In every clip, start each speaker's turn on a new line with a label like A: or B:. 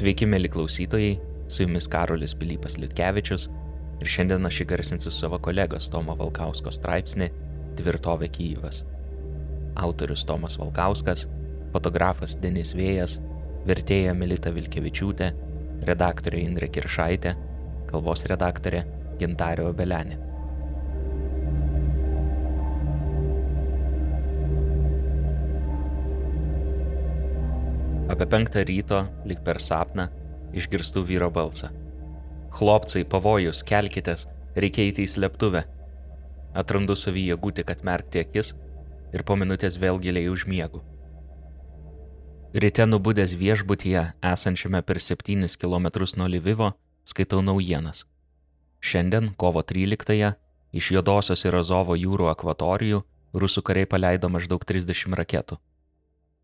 A: Sveiki, mėly klausytojai, su jumis Karolis Pilypas Liutkevičius ir šiandien aš įgarsinsiu savo kolegos Tomo Valkausko straipsnį Tvirtovė Kyivas. Autorius Tomas Valkauskas, fotografas Denis Vėjas, vertėja Melita Vilkevičiūtė, redaktorė Indrė Kiršaitė, kalbos redaktorė Gintarė Obelenė. Apie penktą ryto, lik per sapną, išgirstu vyro balsą. Chlopcai, pavojus, kelkitės, reikia eiti į slėptuvę. Atrandu savį jėgų tik atmerkti akis ir po minutės vėl giliai užmiegu. Ryte nubudęs viešbutyje, esančiame per 7 km nuo Lyvivo, skaitau naujienas. Šiandien, kovo 13-ąją, iš Jodosios ir Azovo jūrų akvatorijų rusų kariai paleido maždaug 30 raketų.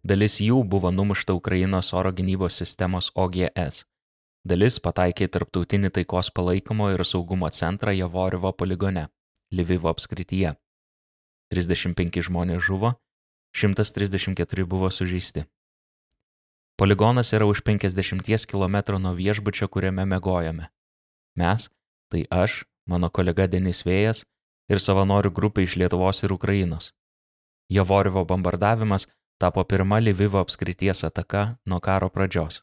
A: Dalis jų buvo numušta Ukrainos oro gynybos sistemos OGS. Dalis pataikė į tarptautinį taikos palaikymo ir saugumo centrą Javorivo poligone, Livivo apskrityje. 35 žmonės žuvo, 134 buvo sužeisti. Poligonas yra už 50 km nuo viešbučio, kuriame megojame. Mes, tai aš, mano kolega Denis Vėjas ir savanorių grupė iš Lietuvos ir Ukrainos. Javorivo bombardavimas tapo pirma Livivo apskrities ataka nuo karo pradžios.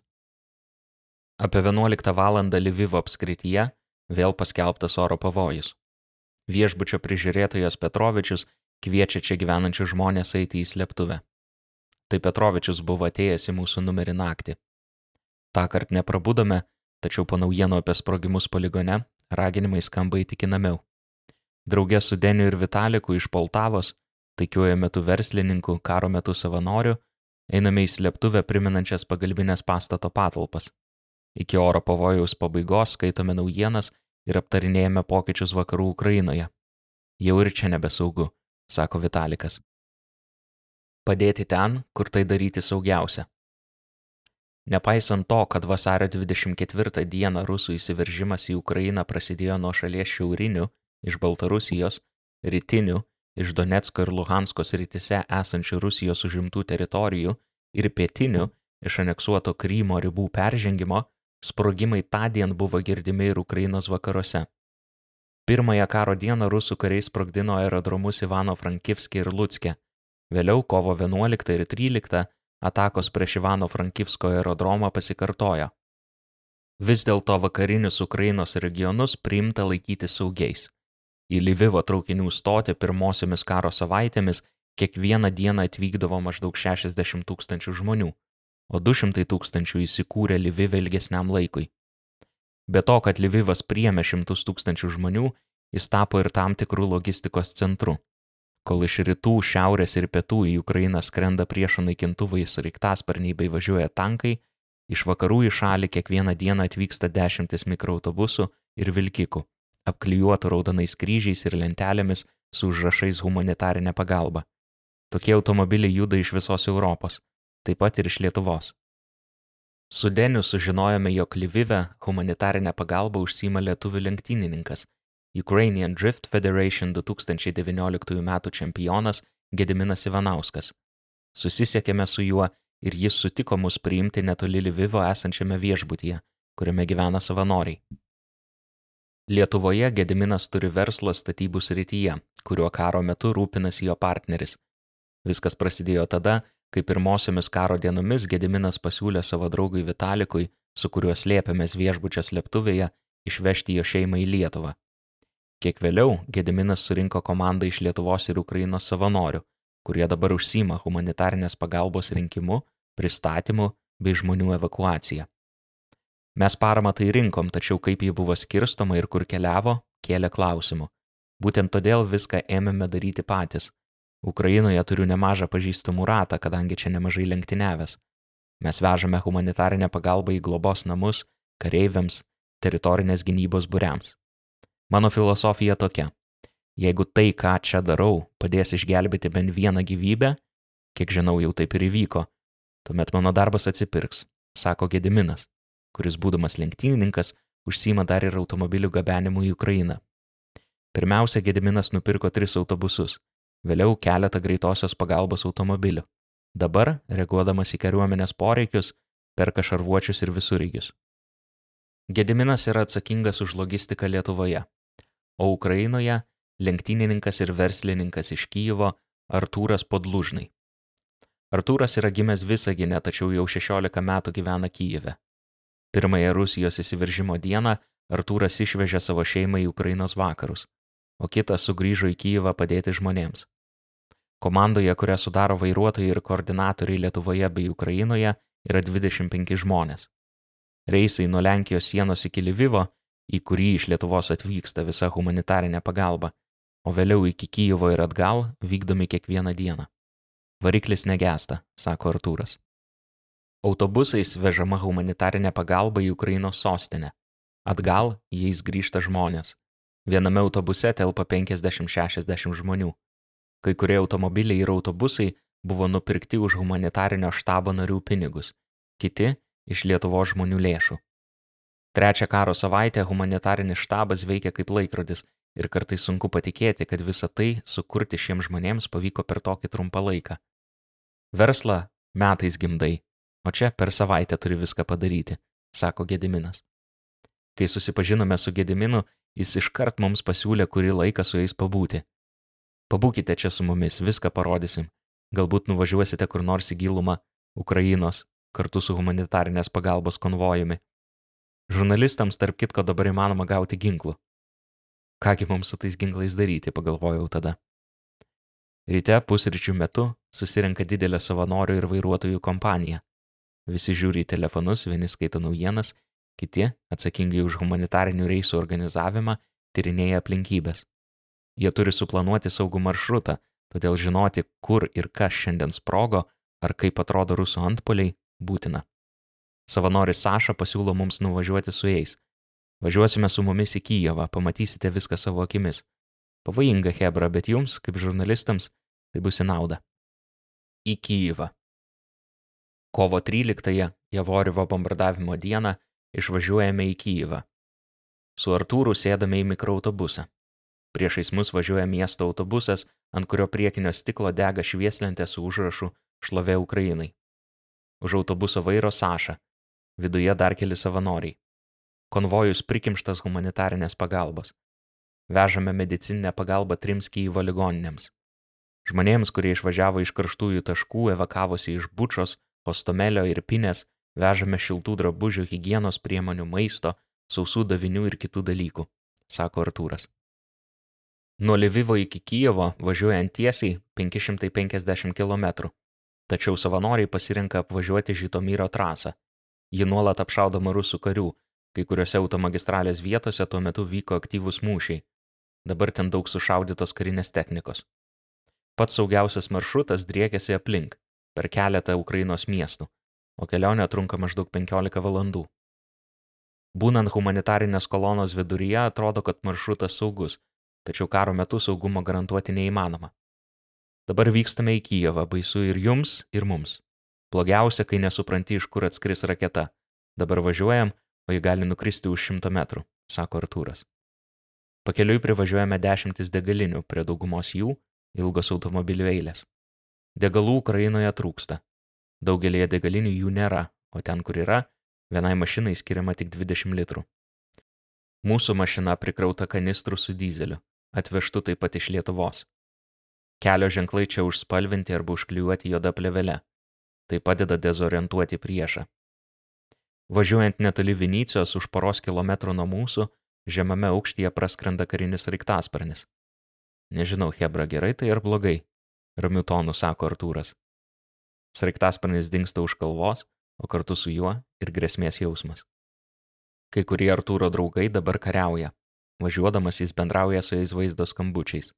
A: Apie 11 val. Livivo apskrityje vėl paskelbtas oro pavojus. Viešbučio prižiūrėtojas Petrovičius kviečia čia gyvenančius žmonės eiti į slėptuvę. Tai Petrovičius buvo atėjęs į mūsų numerį naktį. Ta kart neprabudome, tačiau po naujienų apie sprogimus poligone raginimai skamba įtikinamiau. Draugė su Deniu ir Vitaliku iš Poltavos taikiuoju metu verslininku, karo metu savanoriu, einame į slėptuvę priminančias pagalbinės pastato patalpas. Iki oro pavojaus pabaigos skaitome naujienas ir aptarinėjame pokyčius vakarų Ukrainoje. Jau ir čia nebesaugu, sako Vitalikas. Padėti ten, kur tai daryti saugiausia. Nepaisant to, kad vasario 24 dieną rusų įsiveržimas į Ukrainą prasidėjo nuo šalies šiaurinių, iš Baltarusijos, rytinių iš Donetsko ir Luhansko srityse esančių Rusijos užimtų teritorijų ir pietinių iš aneksuoto Krymo ribų peržengimo, sprogimai tądien buvo girdimi ir Ukrainos vakaruose. Pirmąją karo dieną rusų kariai sprogdino aerodromus Ivano Frankivskį ir Lutskė. Vėliau kovo 11 ir 13 atakos prieš Ivano Frankivsko aerodromą pasikartojo. Vis dėlto vakarinius Ukrainos regionus priimta laikyti saugiais. Į Lyvivo traukinių stotį pirmosiomis karo savaitėmis kiekvieną dieną atvykdavo maždaug 60 tūkstančių žmonių, o 200 tūkstančių įsikūrė Lyvive ilgesniam laikui. Be to, kad Lyvivas priemė šimtus tūkstančių žmonių, jis tapo ir tam tikrų logistikos centru. Kol iš rytų, šiaurės ir pietų į Ukrainą skrenda priešo naikintuvai sraigtasparniai bei važiuoja tankai, iš vakarų į šalį kiekvieną dieną atvyksta dešimtis mikroautobusų ir vilkikų apklijuotų raudonais kryžiais ir lentelėmis su užrašais humanitarinė pagalba. Tokie automobiliai juda iš visos Europos, taip pat ir iš Lietuvos. Su Deniu sužinojome, jog Lvive humanitarinę pagalbą užsima lietuvių lenktynininkas, Ukrainian Drift Federation 2019 m. čempionas Gediminas Ivanauskas. Susisiekėme su juo ir jis sutiko mus priimti netoli Lvivo esančiame viešbutyje, kuriame gyvena savanoriai. Lietuvoje Gediminas turi verslą statybų srityje, kuriuo karo metu rūpinasi jo partneris. Viskas prasidėjo tada, kai pirmosiomis karo dienomis Gediminas pasiūlė savo draugui Vitalikui, su kuriuo slėpėmės viešbučio slėptuvėje, išvežti jo šeimą į Lietuvą. Kiek vėliau Gediminas surinko komandą iš Lietuvos ir Ukrainos savanorių, kurie dabar užsima humanitarnės pagalbos rinkimu, pristatymu bei žmonių evakuacija. Mes paramą tai rinkom, tačiau kaip ji buvo skirstoma ir kur keliavo, kėlė klausimų. Būtent todėl viską ėmėme daryti patys. Ukrainoje turiu nemažą pažįstamų ratą, kadangi čia nemažai lenktyniavęs. Mes vežame humanitarinę pagalbą į globos namus, kareiviams, teritorinės gynybos būriams. Mano filosofija tokia. Jeigu tai, ką čia darau, padės išgelbėti bent vieną gyvybę, kiek žinau, jau taip ir įvyko, tuomet mano darbas atsipirks, sako Gediminas kuris būdamas lenktynininkas užsima dar ir automobilių gabenimu į Ukrainą. Pirmiausia, Gediminas nupirko tris autobusus, vėliau keletą greitosios pagalbos automobilių. Dabar, reaguodamas į kariuomenės poreikius, perka šarvuočius ir visureigius. Gediminas yra atsakingas už logistiką Lietuvoje, o Ukrainoje lenktynininkas ir verslininkas iš Kyjivo Artūras Podlužnai. Artūras yra gimęs Visaginė, tačiau jau 16 metų gyvena Kyjive. Pirmąją Rusijos įsiveržimo dieną Artūras išvežė savo šeimą į Ukrainos vakarus, o kitas sugrįžo į Kyjivą padėti žmonėms. Komandoje, kurią sudaro vairuotojai ir koordinatoriai Lietuvoje bei Ukrainoje, yra 25 žmonės. Reisai nuo Lenkijos sienos iki Lyvivo, į kurį iš Lietuvos atvyksta visa humanitarinė pagalba, o vėliau iki Kyjivo ir atgal vykdomi kiekvieną dieną. Variklis negesta, sako Artūras. Autobusais vežama humanitarinė pagalba į Ukrainos sostinę. Atgal jais grįžta žmonės. Viename autobuse telpa 50-60 žmonių. Kai kurie automobiliai ir autobusai buvo nupirkti už humanitarinio štabo narių pinigus, kiti iš Lietuvo žmonių lėšų. Trečią karo savaitę humanitarinis štabas veikia kaip laikrodis ir kartais sunku patikėti, kad visą tai sukurti šiems žmonėms pavyko per tokį trumpą laiką. Verslą metais gimdai, o čia per savaitę turi viską padaryti, sako Gediminas. Kai susipažinome su Gediminu, jis iškart mums pasiūlė kurį laiką su jais pabūti. Pabūkite čia su mumis, viską parodysim. Galbūt nuvažiuosite kur nors į gilumą Ukrainos kartu su humanitarinės pagalbos konvojumi. Žurnalistams tarp kitko dabar įmanoma gauti ginklų. Kągi mums su tais ginklais daryti, pagalvojau tada. Ryte pusryčių metu susirenka didelė savanorių ir vairuotojų kompanija. Visi žiūri į telefonus, vieni skaito naujienas, kiti, atsakingai už humanitarinių reisų organizavimą, tyrinėja aplinkybės. Jie turi suplanuoti saugų maršrutą, todėl žinoti, kur ir kas šiandien sprogo, ar kaip atrodo rusų antpoliai, būtina. Savanoris Saša pasiūlo mums nuvažiuoti su jais, Važiuosime su mumis į Kyjevą, pamatysite viską savo akimis. Pavojinga Hebra, bet jums, kaip žurnalistams, tai bus į naudą. Į Kyjevą. Kovo 13-ąją, Javorivo bombardavimo dieną, išvažiuojame į Kyjevą. Su Artūru sėdame į mikroautobusą. Priešais mus važiuoja miesto autobusas, ant kurio priekinio stiklo dega švieslentė su užrašu Šlovė Ukrainai. Už autobuso vairo Saša. Viduje dar keli savanoriai. Konvojus prikimštas humanitarinės pagalbos. Vežame medicininę pagalbą trims Kyivo ligoninėms. Žmonėms, kurie išvažiavo iš karštųjų taškų, evakavosi iš Bučos, Hostomelio ir Pinės, vežame šiltų drabužių, hygienos priemonių, maisto, sausų davinių ir kitų dalykų, sako Artūras. Nuo Lvivo iki Kijevo važiuojant tiesiai 550 km, tačiau savanoriai pasirenka apvažiuoti Žitomyro trasą. Ji nuolat apšaudoma rusų karių, Kai kuriuose automagistralės vietose tuo metu vyko aktyvūs mūšiai. Dabar ten daug sušaudytos karinės technikos. Pats saugiausias maršrutas driekėsi aplink, per keletą Ukrainos miestų, o kelionė trunka maždaug 15 valandų. Būnant humanitarinės kolonos viduryje atrodo, kad maršrutas saugus, tačiau karo metu saugumo garantuoti neįmanoma. Dabar vykstame į Kijevą, baisu ir jums, ir mums. Blogiausia, kai nesupranti, iš kur atskris raketa. Dabar važiuojam, o ji gali nukristi už šimto metrų, sako Artūras. Pakeliui privažiuojame dešimtis degalinių, prie daugumos jų ilgos automobilių eilės. Degalų Ukrainoje trūksta. Daugelėje degalinių jų nėra, o ten, kur yra, vienai mašinai skiriama tik 20 litrų. Mūsų mašina prikrauta kanistrų su dizeliu, atvežtu taip pat iš Lietuvos. Kelio ženklai čia užspalvinti arba užklijuoti juoda plevele. Tai padeda dezorientuoti priešą. Važiuojant netoli Venecijos už poros kilometrų nuo mūsų, žemame aukštyje praskrenda karinis raiktasparnis. Nežinau, Hebra gerai tai ar blogai, ramiu tonu sako Artūras. Sraigtasparnis dinksta už kalvos, o kartu su juo ir grėsmės jausmas. Kai kurie Artūro draugai dabar kariauja. Važiuodamas jis bendrauja su jais vaizdo skambučiais.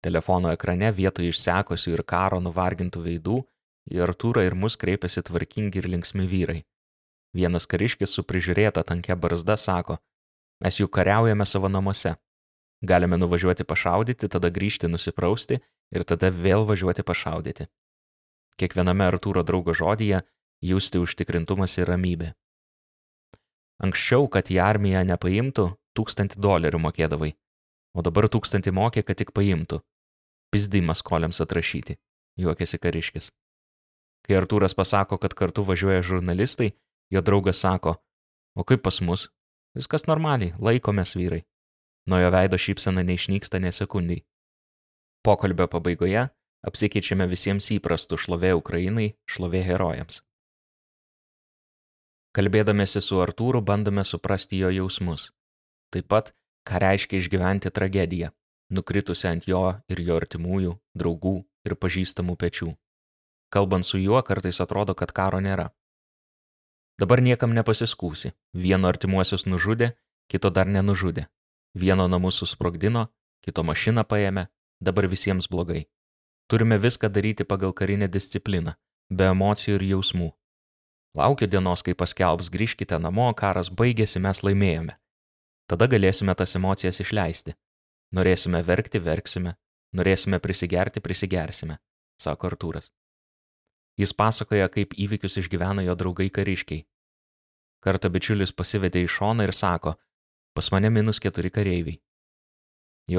A: Telefono ekrane vietoj išsekusių ir karo nuvargintų veidų į Artūrą ir mus kreipiasi tvarkingi ir linksmi vyrai. Vienas kariškis su prižiūrėta tankia barzda sako, mes juk kariaujame savo namuose. Galime nuvažiuoti pašaudyti, tada grįžti nusiprausti ir tada vėl važiuoti pašaudyti. Kiekviename Artūro draugo žodyje jūsti užtikrintumas ir ramybė. Anksčiau, kad į armiją nepaimtų, tūkstantį dolerių mokėdavai, o dabar tūkstantį mokė, kad tik paimtų. Pizdimas koliams atrašyti, juokėsi kariškis. Kai Artūras pasako, kad kartu važiuoja žurnalistai, jo draugas sako, o kaip pas mus? Viskas normaliai, laikomės vyrai. Nuo jo veido šypsena neišnyksta nesekundiai. Pokalbio pabaigoje apsikeičiame visiems įprastų šlovė Ukrainai, šlovė herojams. Kalbėdamėsi su Artūru bandome suprasti jo jausmus. Taip pat, ką reiškia išgyventi tragediją, nukritusią ant jo ir jo artimųjų, draugų ir pažįstamų pečių. Kalbant su juo, kartais atrodo, kad karo nėra. Dabar niekam nepasiskūsi. Vieno artimuosius nužudė, kito dar nenužudė. Vieno namus susprogdino, kito mašiną paėmė, dabar visiems blogai. Turime viską daryti pagal karinę discipliną, be emocijų ir jausmų. Laukiu dienos, kai paskelbs grįžkite namo, karas baigėsi, mes laimėjome. Tada galėsime tas emocijas išleisti. Norėsime verkti, verksime, norėsime prisigerti, prisigersime, sako Artūras. Jis pasakoja, kaip įvykius išgyvena jo draugai kariškiai. Kartą bičiulis pasivedė į šoną ir sako, Pas mane minus keturi kareiviai.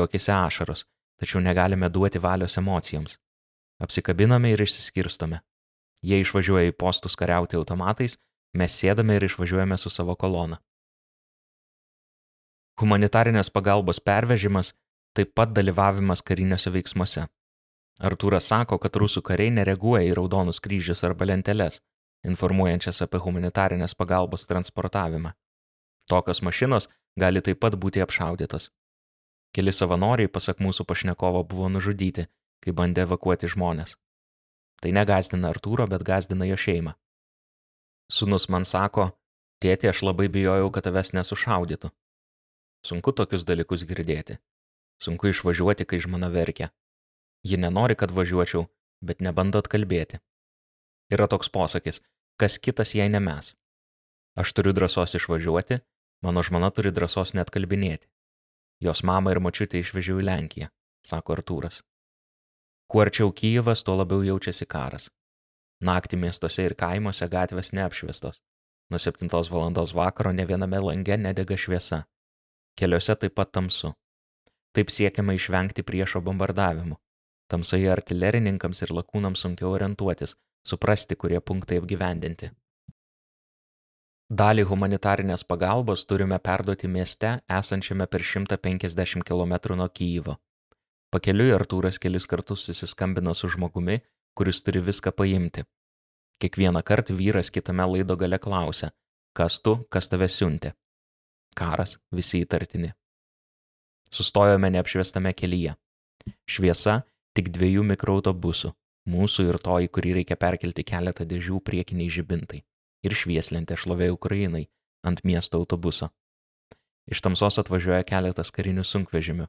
A: Akise ašaros, tačiau negalime duoti valios emocijoms. Apsikabiname ir išsiskirstome. Jie išvažiuoja į postus kariauti automatais, mes sėdame ir išvažiuojame su savo kolona. Humanitarinės pagalbos pervežimas taip pat dalyvavimas kariniuose veiksmuose. Artūras sako, kad rusų kariai nereaguoja į raudonus kryžius arba lenteles, informuojančias apie humanitarinės pagalbos transportavimą. Tokios mašinos gali taip pat būti apšaudytos. Keli savanoriai, pasak mūsų pašnekovo, buvo nužudyti, kai bandė evakuoti žmonės. Tai negazdina Artūro, bet gazdina jo šeimą. Sūnus man sako, tėti, aš labai bijojau, kad tavęs nesušaudytų. Sunku tokius dalykus girdėti. Sunku išvažiuoti, kai žmona verkia. Ji nenori, kad važiuočiau, bet nebando atkalbėti. Yra toks posakis, kas kitas jei ne mes. Aš turiu drąsos išvažiuoti, Mano žmona turi drąsos net kalbinėti. Jos mamą ir močiutę išvežiau į Lenkiją, sako Artūras. Kuo arčiau Kyivas, tuo labiau jaučiasi karas. Naktį miestuose ir kaimuose gatvės neapšviestos. Nuo 7 val. vakaro ne viename lange nedega šviesa. Keliuose taip pat tamsu. Taip siekiama išvengti priešo bombardavimų. Tamsoje artilerininkams ir lakūnams sunkiau orientuotis, suprasti, kurie punktai apgyvendinti. Dalį humanitarinės pagalbos turime perduoti mieste esančiame per 150 km nuo Kyjivo. Pakeliui Artūras kelis kartus susiskambino su žmogumi, kuris turi viską paimti. Kiekvieną kartą vyras kitame laido gale klausia, kas tu, kas tave siuntė. Karas, visi įtartini. Sustojome neapšviestame kelyje. Šviesa tik dviejų mikroautobusų, mūsų ir to, į kurį reikia perkelti keletą dėžių priekiniai žibintai ir švieslentė šlovė Ukrainai ant miesto autobuso. Iš tamsos atvažiuoja keletas karinių sunkvežimių.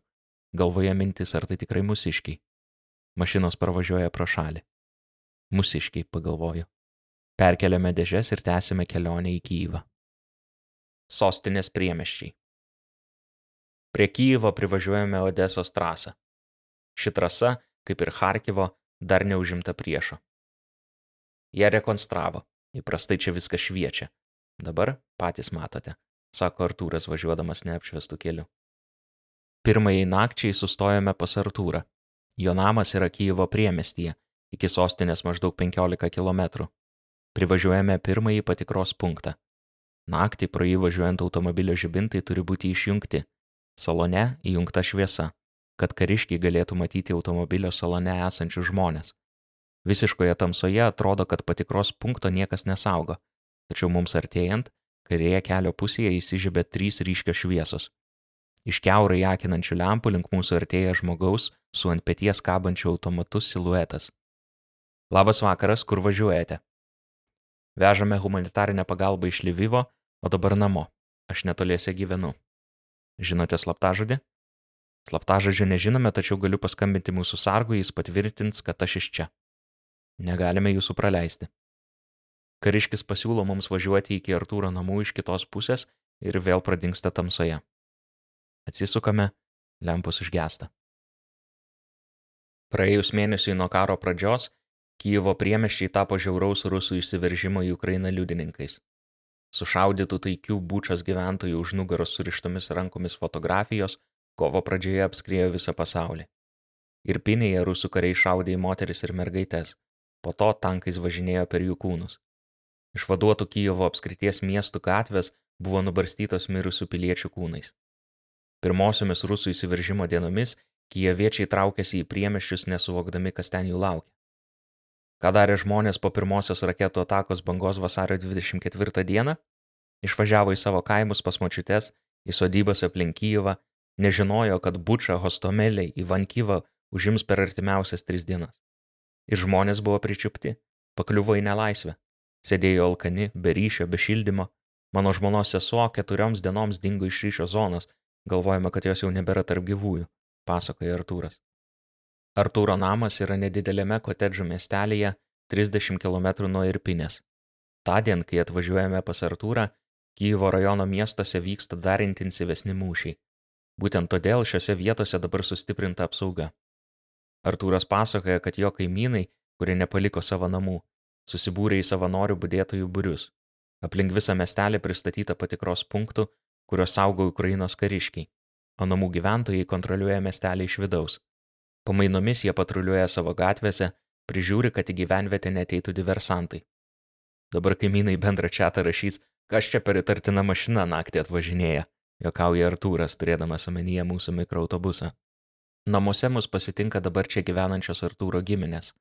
A: Galvoje mintis, ar tai tikrai musiškiai. Mašinos pravažiuoja pro šalį. Musiškiai, pagalvoju. Perkeliame dėžes ir tęsime kelionę į Kyivą. Sostinės priemeščiai. Prie Kyjivo privažiuojame Odesos trasą. Ši trasa, kaip ir Harkivo, dar neužimta priešo. Ją rekonstravo. Įprastai čia viskas šviečia. Dabar patys matote, sako Artūras važiuodamas neapšviestų keliu. Pirmajai nakčiai sustojame pas Artūrą. Jo namas yra Kyjivo priemestyje, iki sostinės maždaug 15 km. Privažiuojame pirmąjį patikros punktą. Naktį pro jį važiuojant automobilio žibintai turi būti išjungti. Salone įjungta šviesa, kad kariškiai galėtų matyti automobilio salone esančius žmonės. Visiškoje tamsoje atrodo, kad patikros punkto niekas nesaugo, tačiau mums artėjant, kairėje kelio pusėje įsižibė trys ryškios šviesos. Iš keurai akinančių lempų link mūsų artėja žmogaus su ant pėties kabančiu automatu siluetas. Labas vakaras, kur važiuojate? Vežame humanitarinę pagalbą iš Lyvivo, o dabar namo. Aš netoliese gyvenu. Žinote slaptažodį? Slaptažodžio nežinome, tačiau galiu paskambinti mūsų sargui, jis patvirtins, kad aš iš čia. Negalime jūsų praleisti. Kariškis pasiūlo mums važiuoti iki Artūro namų iš kitos pusės ir vėl pradingsta tamsoje. Atsisukame, lempus užgesta. Praėjus mėnesiui nuo karo pradžios, Kyjivo priemeščiai tapo žiauraus rusų įsiveržimo į Ukrainą liudininkais. Sušaudytų taikių būčios gyventojų už nugaros surištomis rankomis fotografijos kovo pradžioje apskriejo visą pasaulį. Ir pinėje rusų kariai šaudė į moteris ir mergaitės, po to tankais važinėjo per jų kūnus. Išvaduotų Kyjevo apskrities miestų gatvės buvo nubarstytos mirusių piliečių kūnais. Pirmosiomis rusų įsiveržimo dienomis kijeviečiai traukėsi į priemeščius nesuvokdami, kas ten jų laukia. Ką darė žmonės po pirmosios raketų atakos bangos vasario 24 dieną? Išvažiavo į savo kaimus pas močiutes, į sodybas aplink Kyjevą, nežinojo, kad Buča, Hostomeliai, Ivankyva užims per artimiausias tris dienas. Ir žmonės buvo pričiupti, pakliuvo į nelaisvę. Sėdėjo alkani, be ryšio, be šildymo. Mano žmonos sesuo keturioms dienoms dingo iš ryšio zonos, galvojame, kad jos jau nebėra tarp gyvųjų, pasakoja Artūras. Artūro namas yra nedidelėme kotedžų miestelėje 30 km nuo Irpinės. Tądien, kai atvažiuojame pas Artūrą, Kyjivo rajono miestuose vyksta dar intensyvesni mūšiai. Būtent todėl šiuose vietose dabar sustiprinta apsauga. Artūras pasakoja, kad jo kaimynai, kurie nepaliko savo namų, susibūrė į savanorių budėtojų būrius. Aplink visą miestelį pristatyta patikros punktų, kuriuos saugo Ukrainos kariškiai, o namų gyventojai kontroliuoja miestelį iš vidaus. Pamainomis jie patruliuoja savo gatvėse, prižiūri, kad į gyvenvietę neteitų diversantai. Dabar kaimynai bendrą čatą rašys, kas čia per įtartiną mašiną naktį atvažinėja, jokauja Artūras, turėdamas omenyje mūsų mikroautobusą. Namuose mus pasitinka dabar čia gyvenančios Artūro giminės.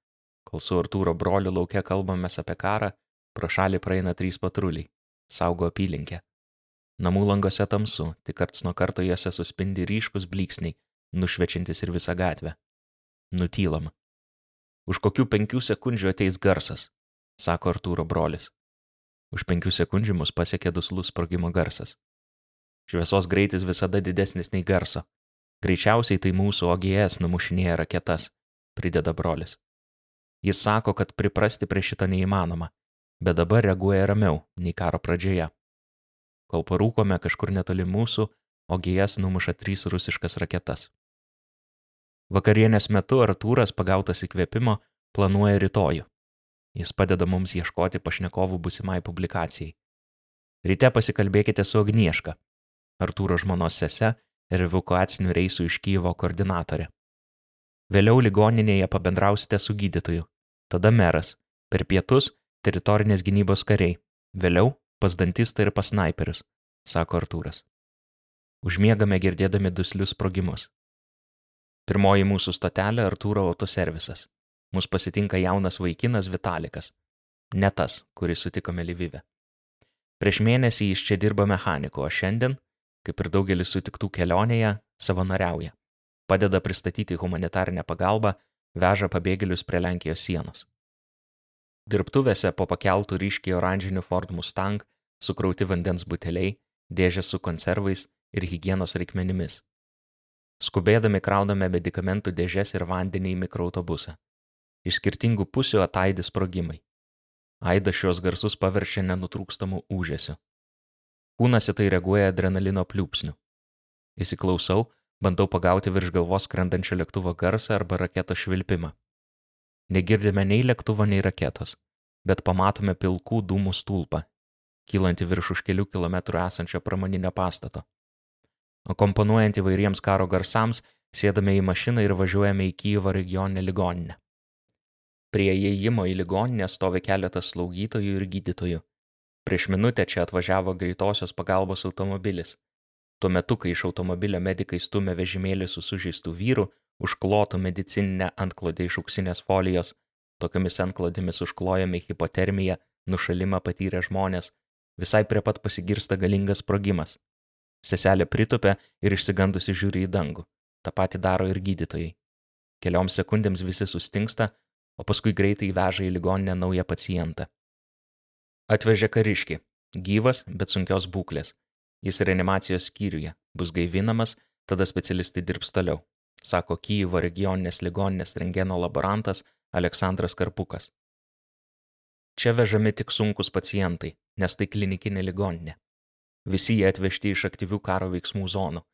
A: Kol su Artūro broliu laukia kalbamės apie karą, pro šalį praeina trys patruliai. Saugo apylinkę. Namų langose tamsu, tik karts nuo karto juose suspindi ryškus blyksniai, nušvečiantis ir visą gatvę. Nutylam. Už kokių penkių sekundžių ateis garsas, sako Artūro brolis. Už penkių sekundžių mus pasiekė duslus sprogimo garsas. Šviesos greitis visada didesnis nei garso, Greičiausiai tai mūsų OGS numušinėja raketas, prideda brolis. Jis sako, kad priprasti prie šito neįmanoma, bet dabar reaguoja ramiau nei karo pradžioje. Kol parūkome kažkur netoli mūsų, OGS numuša trys rusiškas raketas. Vakarienės metu Artūras pagautas įkvėpimo planuoja rytojų. Jis padeda mums ieškoti pašnekovų busimai publikacijai. Ryte pasikalbėkite su Agnieška, Artūro žmonos sese ir evakuacinių reisų iš Kyivo koordinatorė. Vėliau ligoninėje pabendrausite su gydytoju, tada meras, per pietus teritorinės gynybos kariai, vėliau pas dantistą ir pas snaiperius, sako Artūras. Užmiegame girdėdami duslius sprogimus. Pirmoji mūsų stotelė Artūro autoservisas. Mus pasitinka jaunas vaikinas Vitalikas. Ne tas, kurį sutikome Lyvive. Prieš mėnesį jis čia dirba mechaniku, o šiandien kaip ir daugelis sutiktų kelionėje, savanoriauja. Padeda pristatyti humanitarinę pagalbą, veža pabėgėlius prie Lenkijos sienos. Dirbtuvėse po pakeltų ryškiai oranžinių Ford Mustang sukrauti vandens buteliai, dėžės su konservais ir hygienos reikmenimis. Skubėdami krauname medikamentų dėžės ir vandenį į mikroautobusą. Iš skirtingų pusių ataidi sprogimai. Aidas šios garsus paverčia nenutrūkstamų užėsių. Kūnas į tai reaguoja adrenalino pliūpsniu. Įsiklausau, bandau pagauti virš galvos skrendančio lėktuvo garsą arba raketos švilpimą. Negirdime nei lėktuvo, nei raketos, bet pamatome pilkų dūmų stulpą, kylanti virš už kelių kilometrų esančio pramoninio pastato. Akomponuojant įvairiems karo garsams, sėdame į mašiną ir važiuojame į Kyivo regioninę ligoninę. Prie įėjimo į ligoninę stovi keletas slaugytojų ir gydytojų. Prieš minutę čia atvažiavo greitosios pagalbos automobilis. Tuo metu, kai iš automobilio medikai stumė vežimėlį su sužeistų vyrų, užklotų medicininę antklodę iš auksinės folijos, tokiamis antklodėmis užklojami hipotermiją, nušalimą patyrę žmonės, visai prie pat pasigirsta galingas sprogimas. Seselė pritupia ir išsigandusi žiūri į dangų. Ta pati daro ir gydytojai. Kelioms sekundėms visi sustingsta, o paskui greitai veža į ligoninę naują pacientą. Atvežė kariškį. Gyvas, bet sunkios būklės. Jis reanimacijos skyriuje. Bus gaivinamas, tada specialistai dirbs toliau, sako Kyivo regioninės ligoninės rengeno laborantas Aleksandras Karpukas. Čia vežami tik sunkus pacientai, nes tai klinikinė ligoninė. Visi jie atvežti iš aktyvių karo veiksmų zonų.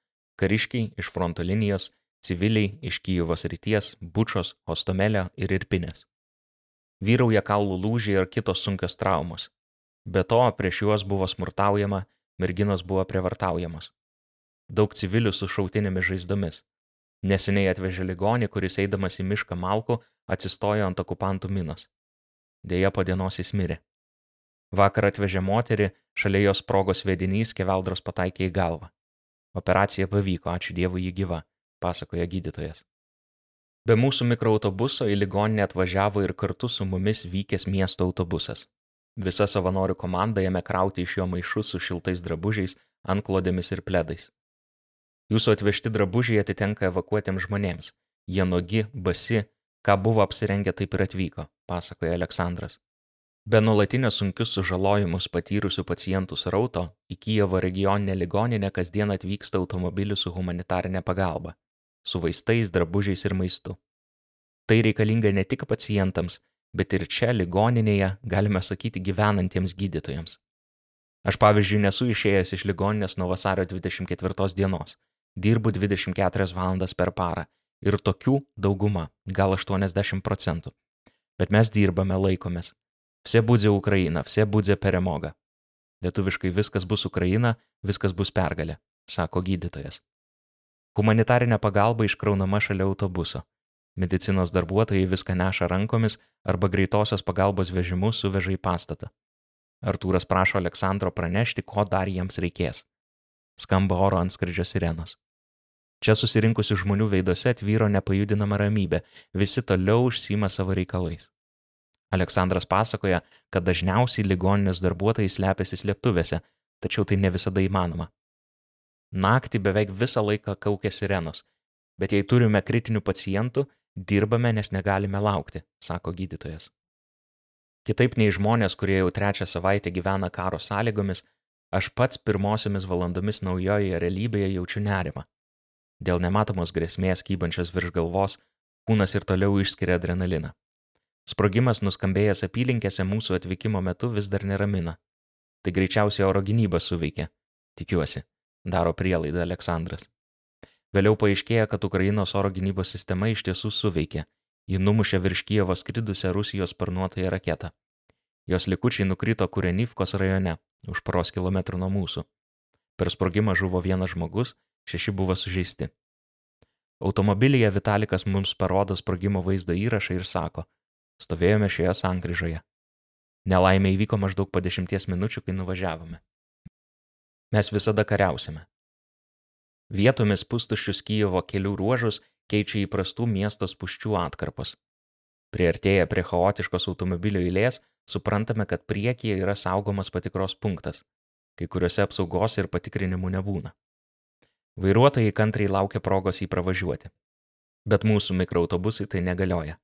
A: Kariškiai iš fronto linijos, civiliai iš Kyjivos ryties, Bučos, Ostomelio ir Irpinės. Vyrauja kaulų lūžiai ir kitos sunkios traumos. Be to, prieš juos buvo smurtaujama, merginos buvo prievartaujamos. Daug civilių su šautinėmis žaizdomis. Neseniai atvežė ligonį, kuris eidamas į mišką Malku atsistojo ant okupantų minos. Dėja po dienos jis mirė. Vakar atvežė moterį, šalia jos progos vedinys keveldros pataikė į galvą. Operacija pavyko, ačiū Dievui jį gyva, pasakoja gydytojas. Be mūsų mikroautobuso į ligoninę atvažiavo ir kartu su mumis vykęs miesto autobusas. Visa savanorių komanda ėmė krauti iš jo maišus su šiltais drabužiais, antklodėmis ir pledais. Jūsų atvežti drabužiai atitenka evakuotiems žmonėms. Jie nogi, basi, ką buvo apsirengę taip ir atvyko, pasakoja Aleksandras. Be nuolatinio sunkius sužalojimus patyrusių pacientų srauto, į Kijevo regioninę ligoninę kasdien atvyksta automobilių su humanitarinė pagalba - su vaistais, drabužiais ir maistu. Tai reikalinga ne tik pacientams, bet ir čia ligoninėje, galime sakyti, gyvenantiems gydytojams. Aš pavyzdžiui nesu išėjęs iš ligoninės nuo vasario 24 dienos, dirbu 24 valandas per parą ir tokių dauguma, gal 80 procentų. Bet mes dirbame, laikomės. Vse būdė Ukraina, vse būdė peremoga. Lietuviškai viskas bus Ukraina, viskas bus pergalė, sako gydytojas. Humanitarinė pagalba iškraunama šalia autobuso. Medicinos darbuotojai viską neša rankomis arba greitosios pagalbos vežimu suveža į pastatą. Artūras prašo Aleksandro pranešti, ko dar jiems reikės. Skamba oro antskridžio sirenos. Čia susirinkusių žmonių veiduose atvyro nepajudinama ramybė, visi toliau užsima savo reikalais. Aleksandras pasakoja, kad dažniausiai ligoninės darbuotojai slepiasi slėptuvėse, tačiau tai ne visada įmanoma. Naktį beveik visą laiką kaukia sirenos, bet jei turime kritinių pacientų, dirbame, nes negalime laukti, sako gydytojas. Kitaip nei žmonės, kurie jau trečią savaitę gyvena karo sąlygomis, aš pats pirmosiomis valandomis naujoje realybėje jaučiu nerimą. Dėl nematomos grėsmės kybančios virš galvos, kūnas ir toliau išskiria adrenaliną. Sprogimas nuskambėjęs apylinkėse mūsų atvykimo metu vis dar neramina. Tai greičiausiai oro gynyba suveikė. Tikiuosi, daro prielaidą Aleksandras. Vėliau paaiškėja, kad Ukrainos oro gynybos sistema iš tiesų suveikė. Ji numušė virš Kievo skridusią Rusijos sparnuotąją raketą. Jos likučiai nukrito Kurenivkos rajone, už poros kilometrų nuo mūsų. Per sprogimą žuvo vienas žmogus, šeši buvo sužeisti. Automobilyje Vitalikas mums parodo sprogimo vaizdo įrašą ir sako, Stovėjome šioje sankryžoje. Nelaimė įvyko maždaug po dešimties minučių, kai nuvažiavome. Mes visada kariausime. Vietomis pustuščius Kyjevo kelių ruožus keičia įprastų miesto spuščių atkarpos. Priartėję prie chaotiškos automobilio eilės, suprantame, kad priekyje yra saugomas patikros punktas. Kai kuriuose apsaugos ir patikrinimų nebūna. Vairuotojai kantriai laukia progos jį pravažiuoti. Bet mūsų mikroautobusai tai negalioja.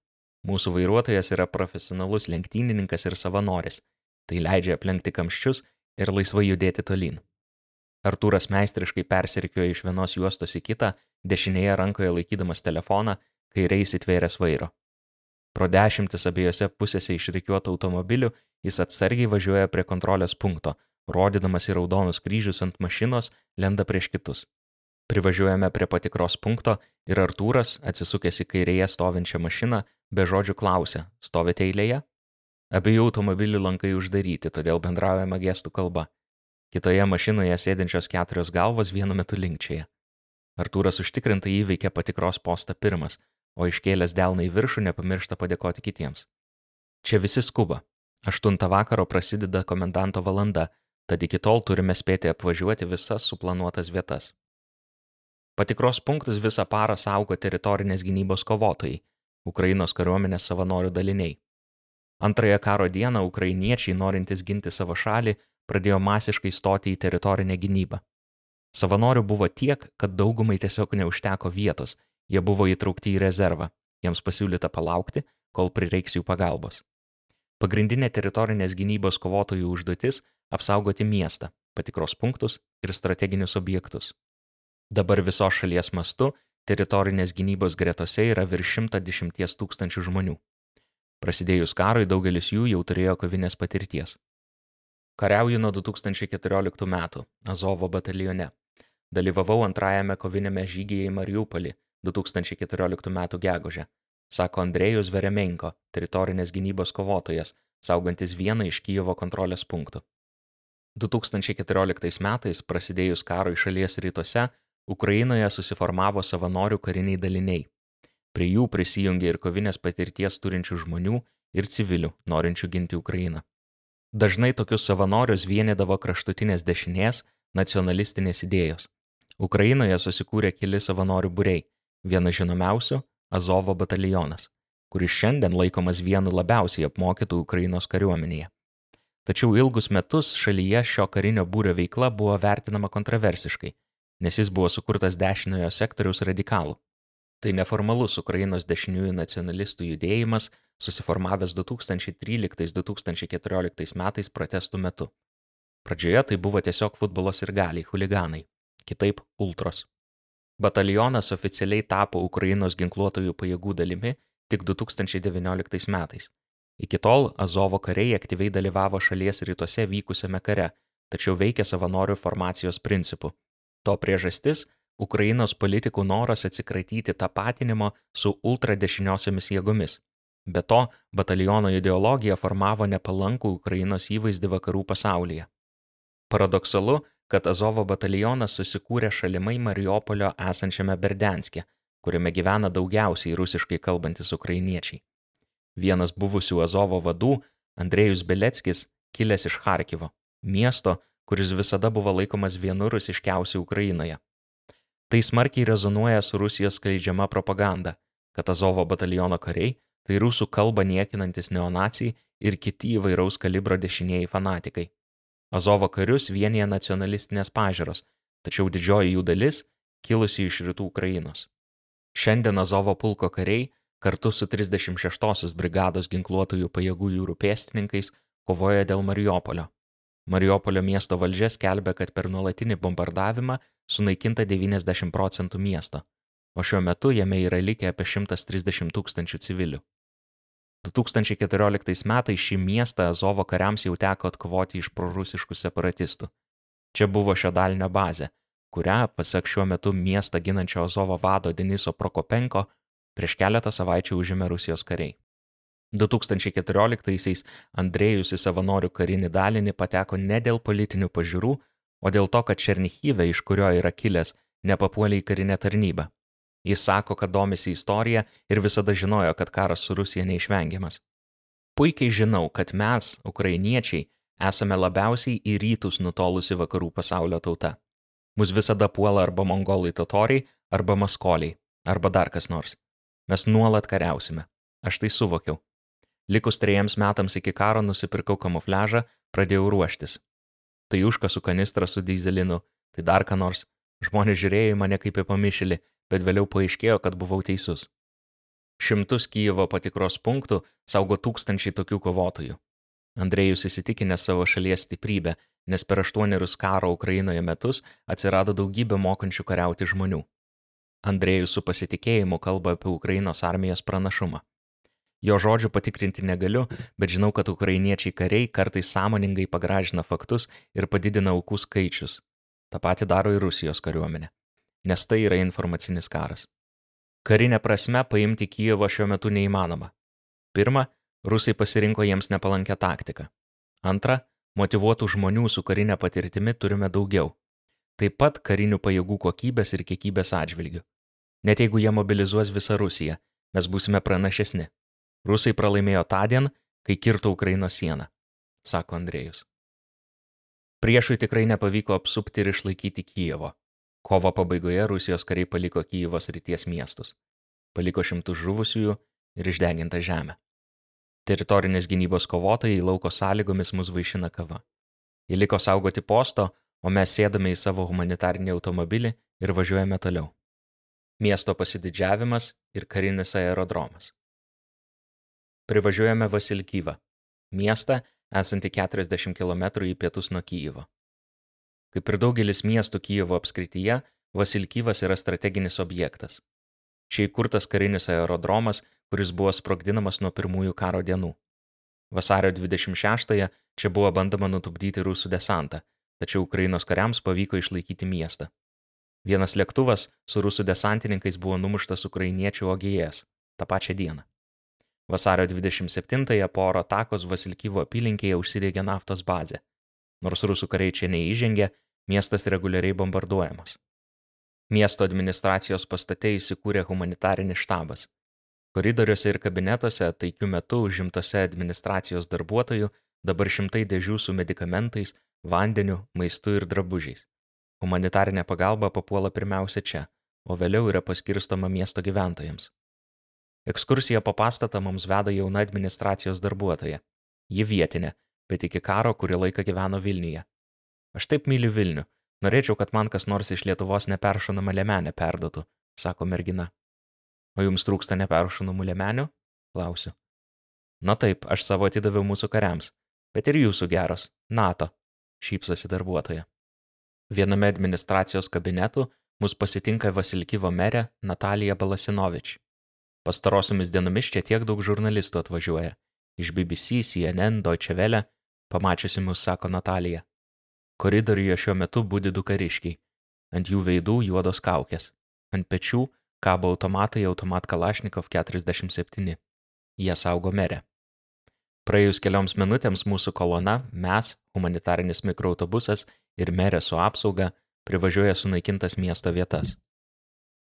A: Mūsų vairuotojas yra profesionalus lenktynininkas ir savanoris. Tai leidžia aplenkti kamščius ir laisvai judėti tolyn. Artūras meistriškai persirikiojo iš vienos juostos į kitą, dešinėje rankoje laikydamas telefoną, kairiai įsitvėręs vairo. Pro dešimtis abiejose pusėse išrikiuotų automobilių jis atsargiai važiuoja prie kontrolės punkto, rodydamas į raudonus kryžius ant mašinos, lenda prieš kitus. Privažiuojame prie patikros punkto ir Artūras, atsisukęs į kairėje stovinčią mašiną, be žodžių klausė, stovite eilėje? Abiejų automobilių lankai uždaryti, todėl bendraujame gestų kalba. Kitoje mašinoje sėdinčios keturios galvos vienu metu linkčioje. Artūras užtikrintai įveikė patikros postą pirmas, o iškėlęs delną į viršų nepamiršta padėkoti kitiems. Čia visi skuba. Aštuntą vakaro prasideda komendanto valanda, tad iki tol turime spėti apvažiuoti visas suplanuotas vietas. Patikros punktus visą parą saugo teritorinės gynybos kovotojai - Ukrainos kariuomenės savanorių daliniai. Antrąją karo dieną ukrainiečiai, norintys ginti savo šalį, pradėjo masiškai stoti į teritorinę gynybą. Savanorių buvo tiek, kad daugumai tiesiog neužteko vietos, jie buvo įtraukti į rezervą, jiems pasiūlyta palaukti, kol prireiks jų pagalbos. Pagrindinė teritorinės gynybos kovotojų užduotis - apsaugoti miestą, patikros punktus ir strateginius objektus. Dabar visos šalies mastu teritorinės gynybos gretose yra virš 110 tūkstančių žmonių. Prasidėjus karui daugelis jų jau turėjo kovinės patirties. Kariauju nuo 2014 metų Azovo batalione. Dalyvavau antrajame kovinėme žygyje į Mariupolį 2014 m. gegužę, sako Andrėjus Veremenko, teritorinės gynybos kovotojas, saugantis vieną iš Kyjevo kontrolės punktų. 2014 metais, prasidėjus karui šalies rytuose, Ukrainoje susiformavo savanorių kariniai daliniai. Prie jų prisijungė ir kovinės patirties turinčių žmonių, ir civilių, norinčių ginti Ukrainą. Dažnai tokius savanorius vienydavo kraštutinės dešinės, nacionalistinės idėjos. Ukrainoje susikūrė keli savanorių būrei, vienas žinomiausių - Azovo batalionas, kuris šiandien laikomas vienu labiausiai apmokytų Ukrainos kariuomenėje. Tačiau ilgus metus šalyje šio karinio būrio veikla buvo vertinama kontroversiškai, nes jis buvo sukurtas dešiniojo sektoriaus radikalų. Tai neformalus Ukrainos dešiniųjų nacionalistų judėjimas, susiformavęs 2013-2014 metais protestų metu. Pradžioje tai buvo tiesiog futbolo ir galiai, huliganai, kitaip ultros. Batalionas oficialiai tapo Ukrainos ginkluotojų pajėgų dalimi tik 2019 metais. Iki tol Azovo kariai aktyviai dalyvavo šalies rytuose vykusiame kare, tačiau veikė savanorių formacijos principu. To priežastis Ukrainos politikų noras atsikratyti tapatinimo su ultradešiniosiomis jėgomis. Be to, bataliono ideologija formavo nepalankų Ukrainos įvaizdį vakarų pasaulyje. Paradoksalu, kad Azovo batalionas susikūrė šalimai Mariupolio esančiame Berdenskė, kuriame gyvena daugiausiai rusiškai kalbantis ukrainiečiai. Vienas buvusių Azovo vadų, Andrėjus Beleckis, kilęs iš Harkivo, miesto, kuris visada buvo laikomas vienu rusiškiausiu Ukrainoje. Tai smarkiai rezonuoja su Rusijos skleidžiama propaganda, kad Azovo bataliono kariai tai rusų kalbą niekinantis neonacijai ir kiti įvairaus kalibro dešinieji fanatikai. Azovo karius vienyje nacionalistinės pažiūros, tačiau didžioji jų dalis kilusi iš rytų Ukrainos. Šiandien Azovo pulko kariai kartu su 36-osios brigados ginkluotųjų pajėgų jūrų pėstininkais kovoja dėl Mariupolio. Mariupolio miesto valdžia skelbia, kad per nuolatinį bombardavimą sunaikinta 90 procentų miesto, o šiuo metu jame yra likę apie 130 tūkstančių civilių. 2014 metais šį miestą Azovo kariams jau teko atkovoti iš prorusiškų separatistų. Čia buvo šio dalinio bazė, kurią, pasak šiuo metu miestą ginančio Azovo vado Deniso Prokopenko, prieš keletą savaičių užėmė Rusijos kariai. 2014-aisiais Andrėjus į savanorių karinį dalinį pateko ne dėl politinių pažiūrų, o dėl to, kad Černichyve, iš kurio yra kilęs, nepapuolė į karinę tarnybą. Jis sako, kad domisi istorija ir visada žinojo, kad karas su Rusija neišvengiamas. Puikiai žinau, kad mes, ukrainiečiai, esame labiausiai į rytus nutolusi vakarų pasaulio tauta. Mus visada puola arba mongolai totoriai, arba maskoliai, arba dar kas nors. Mes nuolat kariausime. Aš tai suvokiau. Likus trejiems metams iki karo nusipirkau kamufliažą, pradėjau ruoštis tai užkasu kanistrą su dizelinu, tai dar ką nors. Žmonės žiūrėjo į mane kaip į pamišėlį, bet vėliau paaiškėjo, kad buvau teisus. Šimtus Kyjevo patikros punktų saugo tūkstančiai tokių kovotojų. Andrėjus įsitikinęs savo šalies stiprybę, nes per aštuonerius karo Ukrainoje metus atsirado daugybė mokančių kariauti žmonių. Andrėjus su pasitikėjimu kalba apie Ukrainos armijos pranašumą. Jo žodžių patikrinti negaliu, bet žinau, kad ukrainiečiai kariai kartais sąmoningai pagražina faktus ir padidina aukų skaičius. Ta pati daro ir Rusijos kariuomenė. Nes tai yra informacinis karas. Karinė prasme paimti Kijevo šiuo metu neįmanoma. Pirma, rusai pasirinko jiems nepalankę taktiką. Antra, motivuotų žmonių su karinė patirtimi turime daugiau. Taip pat karinių pajėgų kokybės ir kiekybės atžvilgių. Net jeigu jie mobilizuos visą Rusiją, mes būsime pranašesni. Rusai pralaimėjo tądien, kai kirto Ukrainos sieną, sako Andrėjus. Priešui tikrai nepavyko apsupti ir išlaikyti Kijevo. Kovo pabaigoje Rusijos kariai paliko Kijevos ryties miestus. Paliko šimtus žuvusiųjų ir išdegintą žemę. Teritorinės gynybos kovotojai lauko sąlygomis mus vaišina kava. Jie liko saugoti posto, o mes sėdame į savo humanitarinį automobilį ir važiuojame toliau. Miesto pasididžiavimas ir karinis aerodromas. Privažiuojame Vasilkyvą, miestą esantį 40 km į pietus nuo Kyjivo. Kaip ir daugelis miestų Kyjivo apskrityje, Vasilkyvas yra strateginis objektas. Čia įkurtas karinis aerodromas, kuris buvo sprogdinamas nuo pirmųjų karo dienų. Vasario 26-ąją čia buvo bandoma nutupdyti rusų desantą, tačiau Ukrainos kariams pavyko išlaikyti miestą. Vienas lėktuvas su rusų desantininkais buvo numuštas ukrainiečių OGS tą pačią dieną. Vasario 27-ąją po oro atakos Vasilkyvo apylinkėje užsidegė naftos bazė. Nors rusų kariai čia neįžengė, miestas reguliariai bombarduojamas. Miesto administracijos pastate įsikūrė humanitarinis štabas. Koridoriuose ir kabinetuose taikių metų užimtose administracijos darbuotojų dabar šimtai dėžių su medikamentais, vandeniu, maistu ir drabužiais. Humanitarinė pagalba papuola pirmiausia čia, o vėliau yra paskirstoma miesto gyventojams. Ekskursija po pastatą mums veda jauna administracijos darbuotoja. Ji vietinė, bet iki karo kurį laiką gyveno Vilniuje. Aš taip myliu Vilnių, norėčiau, kad man kas nors iš Lietuvos neperšonamą lemenę perdotų, sako mergina. O jums trūksta neperšonamų lemenių? Klausiu. Na taip, aš savo atidaviau mūsų kariams, bet ir jūsų geros, NATO, šypsosi darbuotoja. Viename administracijos kabinetų mus pasitinka Vasilkyvo merė Natalija Balasinovič. Pastarosiomis dienomis čia tiek daug žurnalistų atvažiuoja. Iš BBC, CNN, Deutsche Welle, pamačiusi mus, sako Natalija. Koridoriuje šiuo metu būdi du kariškiai. Ant jų veidų juodos kaukės. Ant pečių kabo automatai automat Kalašnikov 47. Jie saugo merę. Praėjus kelioms minutėms mūsų kolona, mes, humanitarinis mikroautobusas ir merė su apsauga privažiuoja sunaikintas miesto vietas.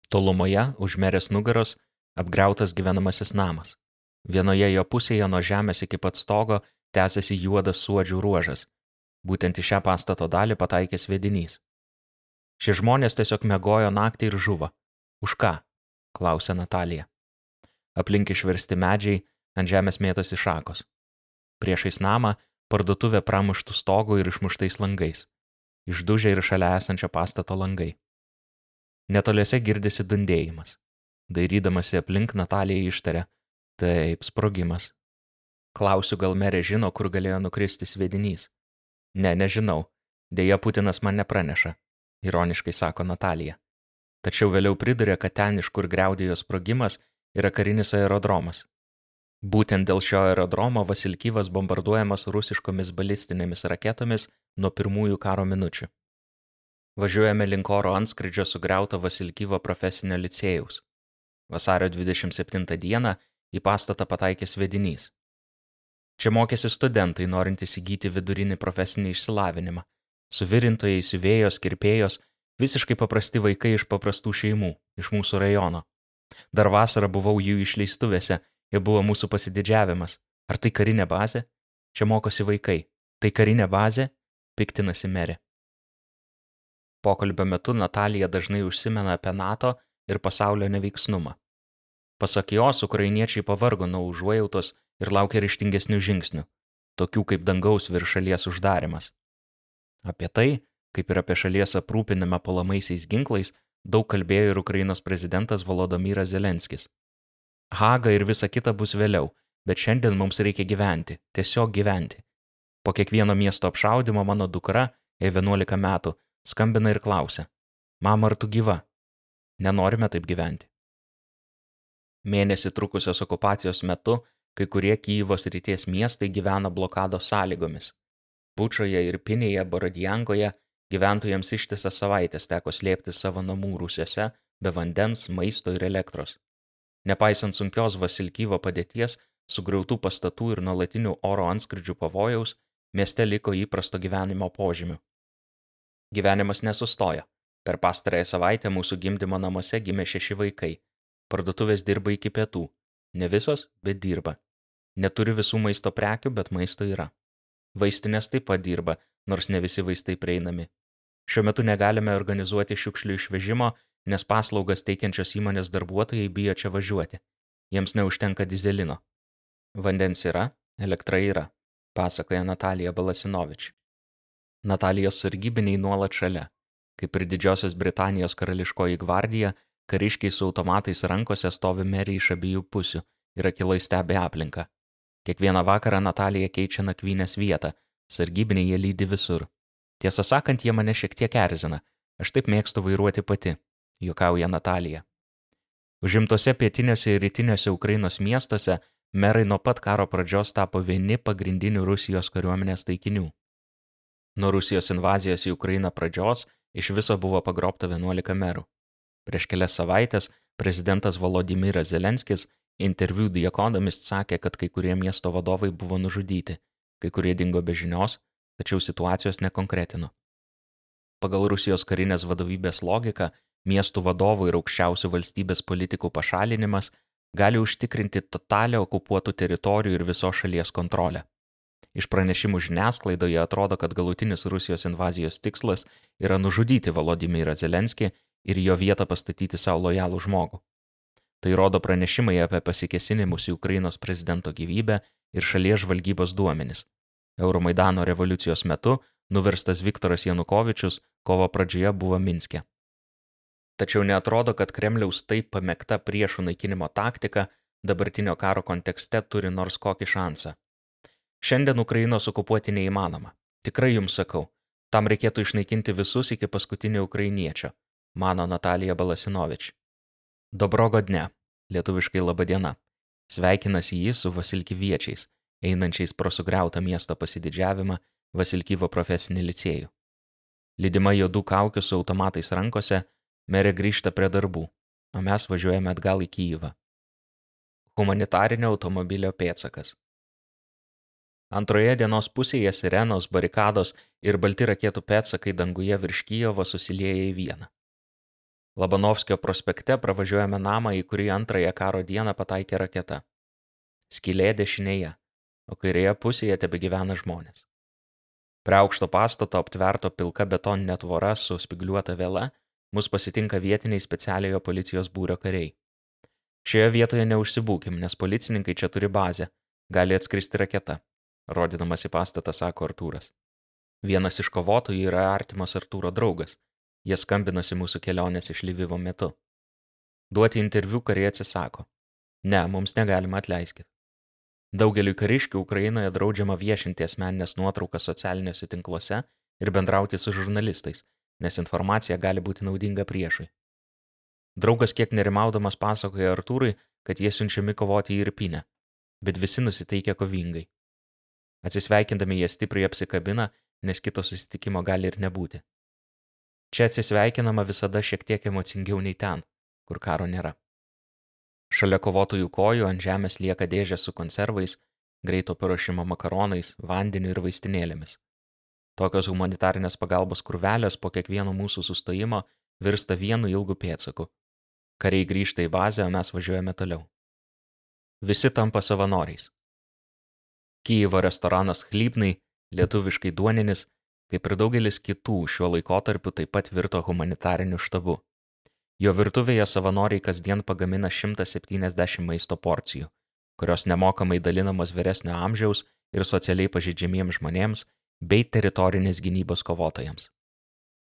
A: Tolumoje, už merės nugaros, apgriautas gyvenamasis namas. Vienoje jo pusėje nuo žemės iki pat stogo tęsiasi juodas suodžių ruožas. Būtent į šią pastato dalį pataikė svedinys. Šie žmonės tiesiog mėgojo naktį ir žuvo. Už ką? klausė Natalija. Aplink išversti medžiai, ant žemės mėtosi šakos. Priešais namą parduotuvė pramuštų stogo ir išmuštais langais. Išdužė ir šalia esančio pastato langai. Netoliuose girdisi dundėjimas. Dairydamasi aplink Natalija ištarė. Taip, sprogimas. Klausiu, gal merė žino, kur galėjo nukristi svedinys. Ne, nežinau. Deja, Putinas man nepraneša. Ironiškai sako Natalija. Tačiau vėliau pridurė, kad ten, iš kur greudėjo sprogimas, yra karinis aerodromas. Būtent dėl šio aerodromo Vasilkyvas bombarduojamas rusiškomis balistinėmis raketomis nuo pirmųjų karo minučių. Važiuojame link oro antskridžio sugriauto Vasilkyvo profesinio licėjaus. Vasario 27 dieną į pastatą pataikė svedinys. Čia mokėsi studentai, norintys įgyti vidurinį profesinį išsilavinimą. Suvirintojai, siuvėjos, kirpėjos, visiškai paprasti vaikai iš paprastų šeimų, iš mūsų rajono. Dar vasarą buvau jų išleistuvėse, jie buvo mūsų pasididžiavimas. Ar tai karinė bazė? Čia mokosi vaikai. Tai karinė bazė? Piktinasi merė. Pokalbio metu Natalija dažnai užsimena apie NATO ir pasaulio neveiksnumą. Pasak jos, ukrainiečiai pavargo nuo užuojautos ir laukia ryštingesnių žingsnių, tokių kaip dangaus virš šalies uždarimas. Apie tai, kaip ir apie šalies aprūpinimą polamaisiais ginklais, daug kalbėjo ir Ukrainos prezidentas Volodymyras Zelenskis. Haga ir visa kita bus vėliau, bet šiandien mums reikia gyventi, tiesiog gyventi. Po kiekvieno miesto apšaudimo mano dukra, jai 11 metų, skambina ir klausia, mama ar tu gyva? Nenorime taip gyventi. Mėnesį trukusios okupacijos metu kai kurie Kyivos ryties miestai gyvena blokados sąlygomis. Bučoje ir Pinėje, Borodjankoje gyventojams ištisą savaitės teko slėpti savo namų rūsiuose be vandens, maisto ir elektros. Nepaisant sunkios Vasilkyvo padėties, sugriautų pastatų ir nuolatinių oro antskridžių pavojaus, mieste liko įprasto gyvenimo požymių. Gyvenimas nesustojo. Per pastarąją savaitę mūsų gimdymo namuose gimė šeši vaikai. Parduotuvės dirba iki pietų. Ne visos, bet dirba. Neturi visų maisto prekių, bet maisto yra. Vaistinės taip pat dirba, nors ne visi vaistai prieinami. Šiuo metu negalime organizuoti šiukšlių išvežimo, nes paslaugas teikiančios įmonės darbuotojai bijo čia važiuoti. Jiems neužtenka dizelino. Vandens yra, elektra yra, pasakoja Natalija Balasinovič. Natalijos sargybiniai nuolat šalia. Kaip ir Didžiosios Britanijos karališkoji gvardija, kariškiai su automatais rankose stovi meriai iš abiejų pusių ir akilai stebi aplinką. Kiekvieną vakarą Natalija keičia nakvynės vietą, sargybiniai jie lydi visur. Tiesą sakant, jie mane šiek tiek erzina, aš taip mėgstu vairuoti pati, juokauja Natalija. Užimtose pietiniuose ir rytiniuose Ukrainos miestuose merai nuo pat karo pradžios tapo vieni pagrindinių Rusijos kariuomenės taikinių. Nuo Rusijos invazijos į Ukrainą pradžios iš viso buvo pagrobta 11 merų. Prieš kelias savaitės prezidentas Volodymyras Zelenskis interviu The Economist sakė, kad kai kurie miesto vadovai buvo nužudyti, kai kurie dingo be žinios, tačiau situacijos nekonkretino. Pagal Rusijos karinės vadovybės logiką, miestų vadovų ir aukščiausių valstybės politikų pašalinimas gali užtikrinti totalią okupuotų teritorijų ir visos šalies kontrolę. Iš pranešimų žiniasklaidoje atrodo, kad galutinis Rusijos invazijos tikslas yra nužudyti Volodimirą Zelenskį ir jo vietą pastatyti savo lojalų žmogų. Tai rodo pranešimai apie pasikesinimus į Ukrainos prezidento gyvybę ir šalies žvalgybos duomenis. Euromaidano revoliucijos metu nuverstas Viktoras Janukovičius kovo pradžioje buvo Minske. Tačiau netrodo, kad Kremliaus taip pamėgta priešų naikinimo taktika dabartinio karo kontekste turi nors kokį šansą. Šiandien Ukrainos okupuoti neįmanoma. Tikrai jums sakau, tam reikėtų išnaikinti visus iki paskutinio ukrainiečio, mano Natalija Balasinovič. Dobrogo dne, lietuviškai laba diena. Sveikinasi jį su Vasilkiviečiais, einančiais pro sugriautą miesto pasididžiavimą Vasilkyvo profesinį licėjų. Lydima juodų kaukių su automatais rankose, merė grįžta prie darbų, o mes važiuojame atgal į Kyivą. Humanitarinio automobilio pėtsakas. Antroje dienos pusėje sirenos, barikados ir balti raketų pėtsakai danguje virš Kyjovo susilieja į vieną. Labanovskio prospekte pravažiuojame namą, į kurį antrąją karo dieną pataikė raketa. Skylė dešinėje, o kairėje pusėje tebe gyvena žmonės. Prie aukšto pastato aptverto pilka betoninė tvora su spigliuota vėla mus pasitinka vietiniai specialiojo policijos būrio kariai. Šioje vietoje neužsibūkim, nes policininkai čia turi bazę, gali atskristi raketa rodydamas į pastatą sako Artūras. Vienas iš kovotojų yra artimas Artūro draugas. Jie skambinosi mūsų kelionės iš Lyvivo metu. Duoti interviu kariai atsisako. Ne, mums negalima atleiskit. Daugeliu kariškių Ukrainoje draudžiama viešinti asmeninės nuotraukas socialiniuose tinkluose ir bendrauti su žurnalistais, nes informacija gali būti naudinga priešui. Draugas kiek nerimaudamas pasakoja Artūrui, kad jie siunčiami kovoti į Irpinę, bet visi nusiteikia kovingai. Atsisveikindami jie stipriai apsikabina, nes kito susitikimo gali ir nebūti. Čia atsisveikinama visada šiek tiek emocingiau nei ten, kur karo nėra. Šalia kovotojų kojų ant žemės lieka dėžės su konservais, greito paruošimo makaronais, vandeniu ir vaistinėlėmis. Tokios humanitarinės pagalbos kurvelės po kiekvieno mūsų sustojimo virsta vienu ilgu pėtsaku. Kariai grįžta į bazę, o mes važiuojame toliau. Visi tampa savanoriais. Kyjivo restoranas Chlybnai, lietuviškai duoninis, kaip ir daugelis kitų šiuo laikotarpiu taip pat virto humanitariniu štabu. Jo virtuvėje savanoriai kasdien pagamina 170 maisto porcijų, kurios nemokamai dalinamos vyresnio amžiaus ir socialiai pažydžiamiems žmonėms bei teritorinės gynybos kovotojams.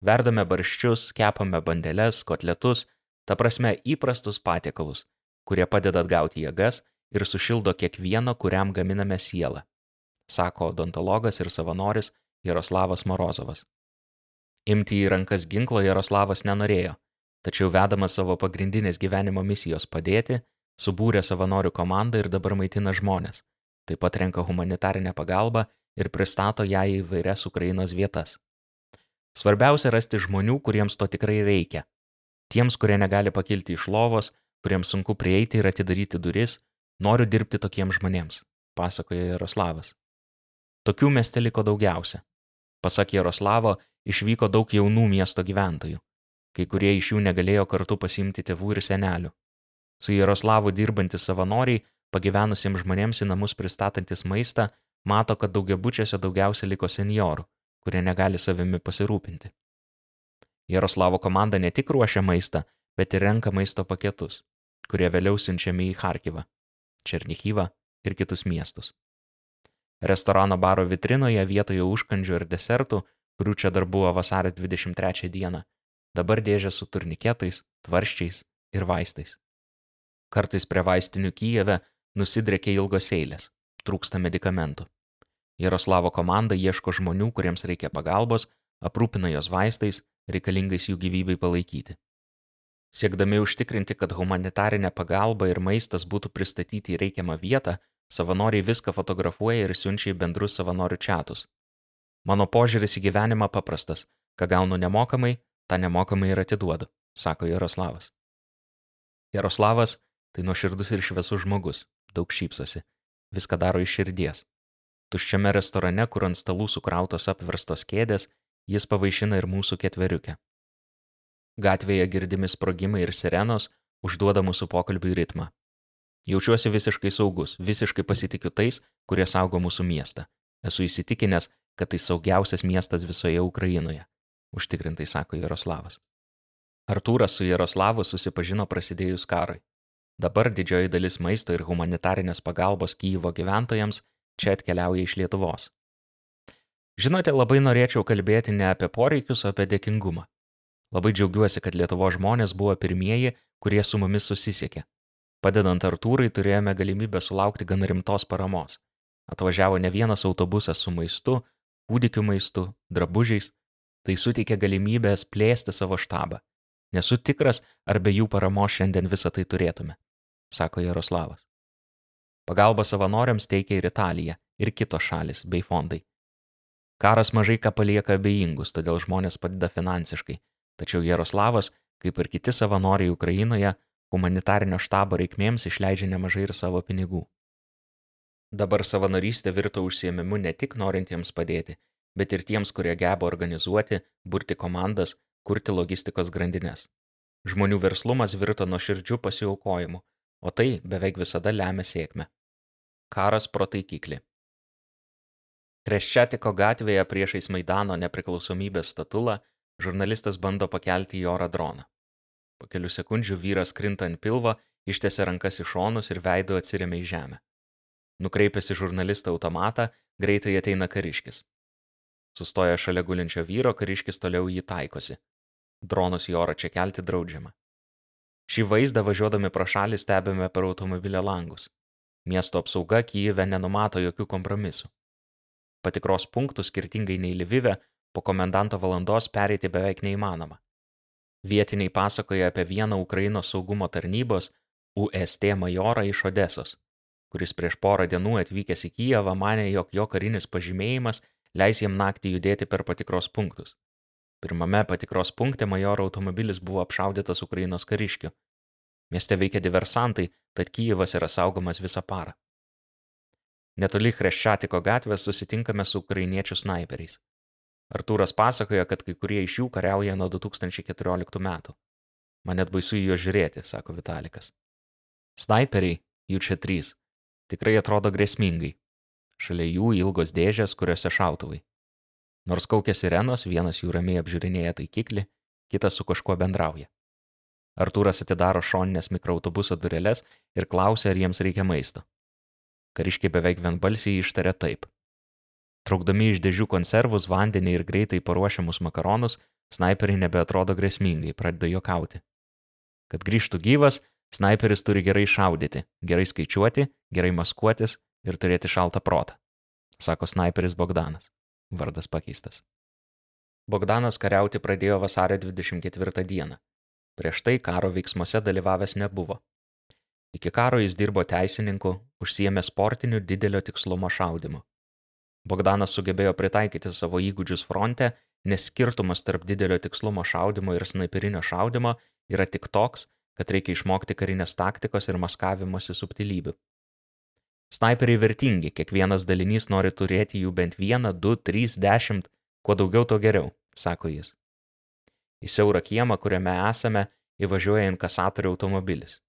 A: Verdame barščius, kepame bandeles, kotletus, ta prasme įprastus patiekalus, kurie padeda atgauti jėgas ir sušildo kiekvieno, kuriam gaminame sielą, sako odontologas ir savanoris Jaroslavas Morozovas. Imti į rankas ginklo Jaroslavas nenorėjo, tačiau vedamas savo pagrindinės gyvenimo misijos padėti, subūrė savanorių komandą ir dabar maitina žmonės, taip pat renka humanitarinę pagalbą ir pristato ją į vairias Ukrainos vietas. Svarbiausia rasti žmonių, kuriems to tikrai reikia. Tiems, kurie negali pakilti iš lovos, kuriems sunku prieiti ir atidaryti duris, Noriu dirbti tokiems žmonėms, pasakoja Jaroslavas. Tokių mieste liko daugiausia. Pasak Jaroslavo, išvyko daug jaunų miesto gyventojų. Kai kurie iš jų negalėjo kartu pasimti tėvų ir senelių. Su Jaroslavu dirbantys savanoriai, pagyvenusiems žmonėms į namus pristatantis maistą, mato, kad daugiabučiuose daugiausia liko seniorų, kurie negali savimi pasirūpinti. Jaroslavo komanda ne tik ruošia maistą, bet ir renka maisto paketus, kurie vėliau siunčiami į Harkivą. Černichyvą ir kitus miestus. Restorano baro vitrinoje vietoje užkandžių ir desertų, kurių čia dar buvo vasario 23 dieną, dabar dėžė su turniketais, tvarščiais ir vaistais. Kartais prie vaistinių Kyjeve nusidrėkė ilgos eilės, trūksta medikamentų. Jaroslavo komanda ieško žmonių, kuriems reikia pagalbos, aprūpina jos vaistais, reikalingais jų gyvybei palaikyti. Siekdami užtikrinti, kad humanitarinė pagalba ir maistas būtų pristatyti į reikiamą vietą, savanoriai viską fotografuoja ir siunčia į bendrus savanorių čatus. Mano požiūris į gyvenimą paprastas - ką gaunu nemokamai, tą nemokamai ir atiduodu, sako Jaroslavas. Jaroslavas - tai nuoširdus ir šviesus žmogus, daug šypsosi, viską daro iš širdies. Tuščiame restorane, kur ant stalų sukrautos apverstos kėdės, jis pavaišina ir mūsų ketveriukę. Gatvėje girdimi sprogimai ir sirenos užduoda mūsų pokalbiui ritmą. Jaučiuosi visiškai saugus, visiškai pasitikiu tais, kurie saugo mūsų miestą. Esu įsitikinęs, kad tai saugiausias miestas visoje Ukrainoje, užtikrintai sako Jaroslavas. Artūras su Jaroslavu susipažino prasidėjus karui. Dabar didžioji dalis maisto ir humanitarinės pagalbos Kyjivo gyventojams čia atkeliauja iš Lietuvos. Žinote, labai norėčiau kalbėti ne apie poreikius, o apie dėkingumą. Labai džiaugiuosi, kad Lietuvo žmonės buvo pirmieji, kurie su mumis susisiekė. Padedant Artūrai turėjome galimybę sulaukti gan rimtos paramos. Atvažiavo ne vienas autobusas su maistu, kūdikių maistu, drabužiais. Tai suteikė galimybės plėsti savo štabą. Nesu tikras, ar be jų paramos šiandien visą tai turėtume, sako Jaroslavas. Pagalba savanoriams teikia ir Italija, ir kitos šalis bei fondai. Karas mažai ką palieka abejingus, todėl žmonės padeda finansiškai, tačiau Jaroslavas, kaip ir kiti savanoriai Ukrainoje, humanitarinio štabo reikmėms išleidžia nemažai ir savo pinigų. Dabar savanorystė virto užsiemimu ne tik norintiems padėti, bet ir tiems, kurie geba organizuoti, burti komandas, kurti logistikos grandinės. Žmonių verslumas virto nuo širdžių pasiaukojimu, o tai beveik visada lemia sėkmę. Karas pro taikiklį. Kreščiatiko gatvėje priešais Maidano nepriklausomybės statulą žurnalistas bando pakelti į orą droną. Po kelių sekundžių vyras krinta ant pilvo, ištėsia rankas į šonus ir veidu atsiriamia į žemę. Nukreipęs į žurnalistą automatą, greitai ateina kariškis. Sustoja šalia gulinčio vyro, kariškis toliau jį taikosi. Dronus į orą čia kelti draudžiama. Šį vaizdą važiuodami pro šalį stebime per automobilio langus. Miesto apsauga Kyjive nenumato jokių kompromisų. Patikros punktų skirtingai nei Lvive po komendanto valandos pereiti beveik neįmanoma. Vietiniai pasakoja apie vieną Ukrainos saugumo tarnybos UST majorą iš Odesos, kuris prieš porą dienų atvykęs į Kijevą mane, jog jo karinis pažymėjimas leis jam naktį judėti per patikros punktus. Pirmame patikros punkte majoro automobilis buvo apšaudytas Ukrainos kariškių. Mieste veikia diversantai, tad Kijevas yra saugomas visą parą. Netoli Hreščatiko gatvės susitinkame su ukrainiečių snaiperiais. Artūras pasakoja, kad kai kurie iš jų kariauja nuo 2014 metų. Man net baisu į juos žiūrėti, sako Vitalikas. Snaiperiai, jų čia trys, tikrai atrodo grėsmingai. Šalia jų ilgos dėžės, kuriuose šautuvai. Nors kaukia sirenos, vienas jų ramiai apžiūrinėja taikiklį, kitas su kažkuo bendrauja. Artūras atidaro šoninės mikroautobuso dureles ir klausia, ar jiems reikia maisto. Kariškiai beveik vienbalsiai ištarė taip. Traukdami iš dėžių konservus, vandenį ir greitai paruošiamus makaronus, snaiperiai nebeatrodo grėsmingai, pradeda juokauti. Kad grįžtų gyvas, snaiperis turi gerai šaudyti, gerai skaičiuoti, gerai maskuotis ir turėti šaltą protą, sako snaiperis Bogdanas. Vardas pakeistas. Bogdanas kariauti pradėjo vasario 24 dieną. Prieš tai karo veiksmuose dalyvavęs nebuvo. Iki karo jis dirbo teisininku, užsiemė sportiniu didelio tikslumo šaudimu. Bogdanas sugebėjo pritaikyti savo įgūdžius fronte, nes skirtumas tarp didelio tikslumo šaudimo ir snaiperinio šaudimo yra tik toks, kad reikia išmokti karinės taktikos ir maskavimosi subtilybių. Snaiperiai vertingi, kiekvienas dalinys nori turėti jų bent vieną, du, trys, dešimt, kuo daugiau, to geriau, sako jis. Į siaurą kiemą, kuriame esame, įvažiuoja inkasatorių automobilis.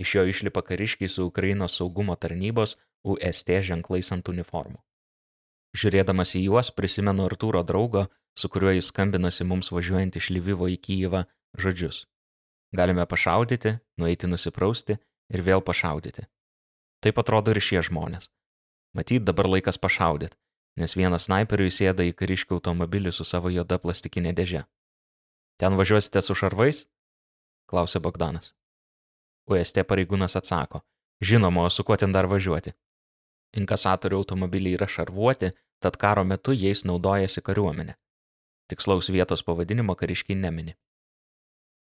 A: Iš jo išlipa kariškiai su Ukrainos saugumo tarnybos UST ženklais ant uniformų. Žiūrėdamas į juos prisimenu Artūro draugo, su kuriuo jis skambinosi mums važiuojant iš Lyvivo į Kyivą, žodžius. Galime pašaudyti, nueiti nusiprausti ir vėl pašaudyti. Taip atrodo ir šie žmonės. Matyt, dabar laikas pašaudyti, nes vienas snaiperių įsėda į kariškių automobilį su savo juoda plastikinė dėže. Ten važiuosite su šarvais? klausė Bogdanas. UST pareigūnas atsako. Žinoma, o su kuo ten dar važiuoti? Inkasatorių automobiliai yra šarvuoti, tad karo metu jais naudojasi kariuomenė. Tikslaus vietos pavadinimo kariškiai nemini.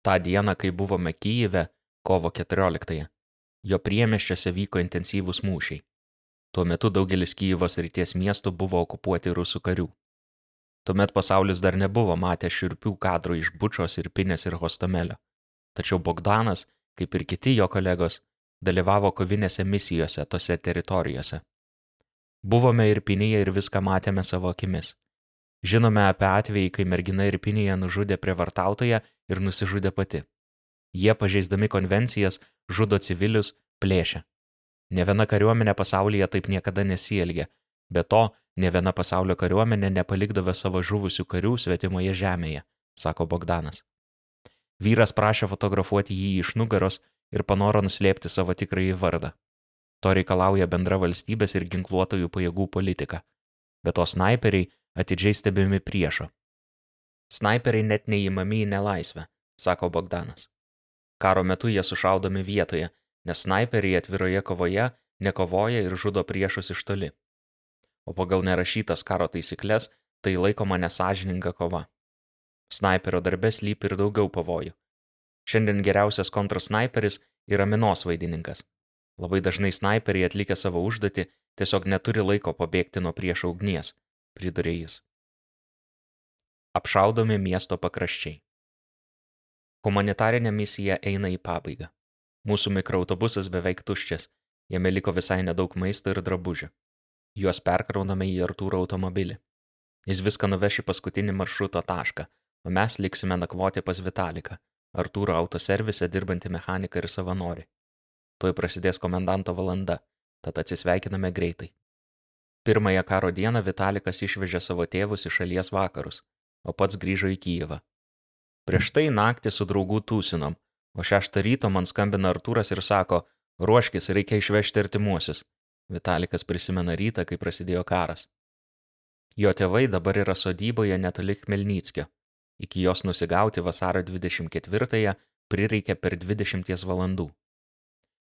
A: Ta diena, kai buvome Kyjive, kovo 14-ąją, jo priemeščiuose vyko intensyvūs mūšiai. Tuo metu daugelis Kyjivos ryties miestų buvo okupuoti rusų karių. Tuomet pasaulis dar nebuvo matęs širpių kadrų iš Bučos ir Pinės ir Hostomelio. Tačiau Bogdanas, kaip ir kiti jo kolegos, dalyvavo kovinėse misijose tose teritorijose. Buvome Irpinėje ir viską matėme savo akimis. Žinome apie atvejį, kai mergina Irpinėje nužudė prievartautoją ir nusižudė pati. Jie, pažeisdami konvencijas, žudo civilius, plėšia. Ne viena kariuomenė pasaulyje taip niekada nesielgia. Be to, ne viena pasaulio kariuomenė nepalikdavo savo žuvusių karių svetimoje žemėje, sako Bogdanas. Vyras prašė fotografuoti jį iš nugaros ir panoro nuslėpti savo tikrąjį vardą. To reikalauja bendra valstybės ir ginkluotojų pajėgų politika. Bet to snaiperiai atidžiai stebimi priešo. Snaiperiai net neįmami į nelaisvę, sako Bogdanas. Karo metu jie sušaudomi vietoje, nes snaiperiai atviroje kovoje nekovoja ir žudo priešus iš toli. O pagal nerašytas karo taisyklės tai laikoma nesažininga kova. Snaiperio darbės lypi ir daugiau pavojų. Šiandien geriausias kontrasnaiperis yra minos vaidininkas. Labai dažnai snaiperiai atlikę savo užduotį tiesiog neturi laiko pabėgti nuo priešo ugnies, pridurė jis. Apšaudomi miesto pakraščiai. Humanitarinė misija eina į pabaigą. Mūsų mikroautobusas beveik tuščias, jame liko visai nedaug maisto ir drabužių. Juos perkrauname į Artūro automobilį. Jis viską nuveš į paskutinį maršruto tašką, o mes liksime nakvoti pas Vitaliką, Artūro autoservise dirbantį mechaniką ir savanorį. Tuoj prasidės komendanto valanda, tad atsisveikiname greitai. Pirmąją karo dieną Vitalikas išvežė savo tėvus į šalies vakarus, o pats grįžo į Kyivą. Prieš tai naktį su draugų tūsinom, o šeštą ryto man skambina Artūras ir sako, ruoškis, reikia išvežti artimuosius. Vitalikas prisimena rytą, kai prasidėjo karas. Jo tėvai dabar yra sodyboje netoli Khmelnyckio. Iki jos nusigauti vasario 24-ąją prireikė per 20 valandų.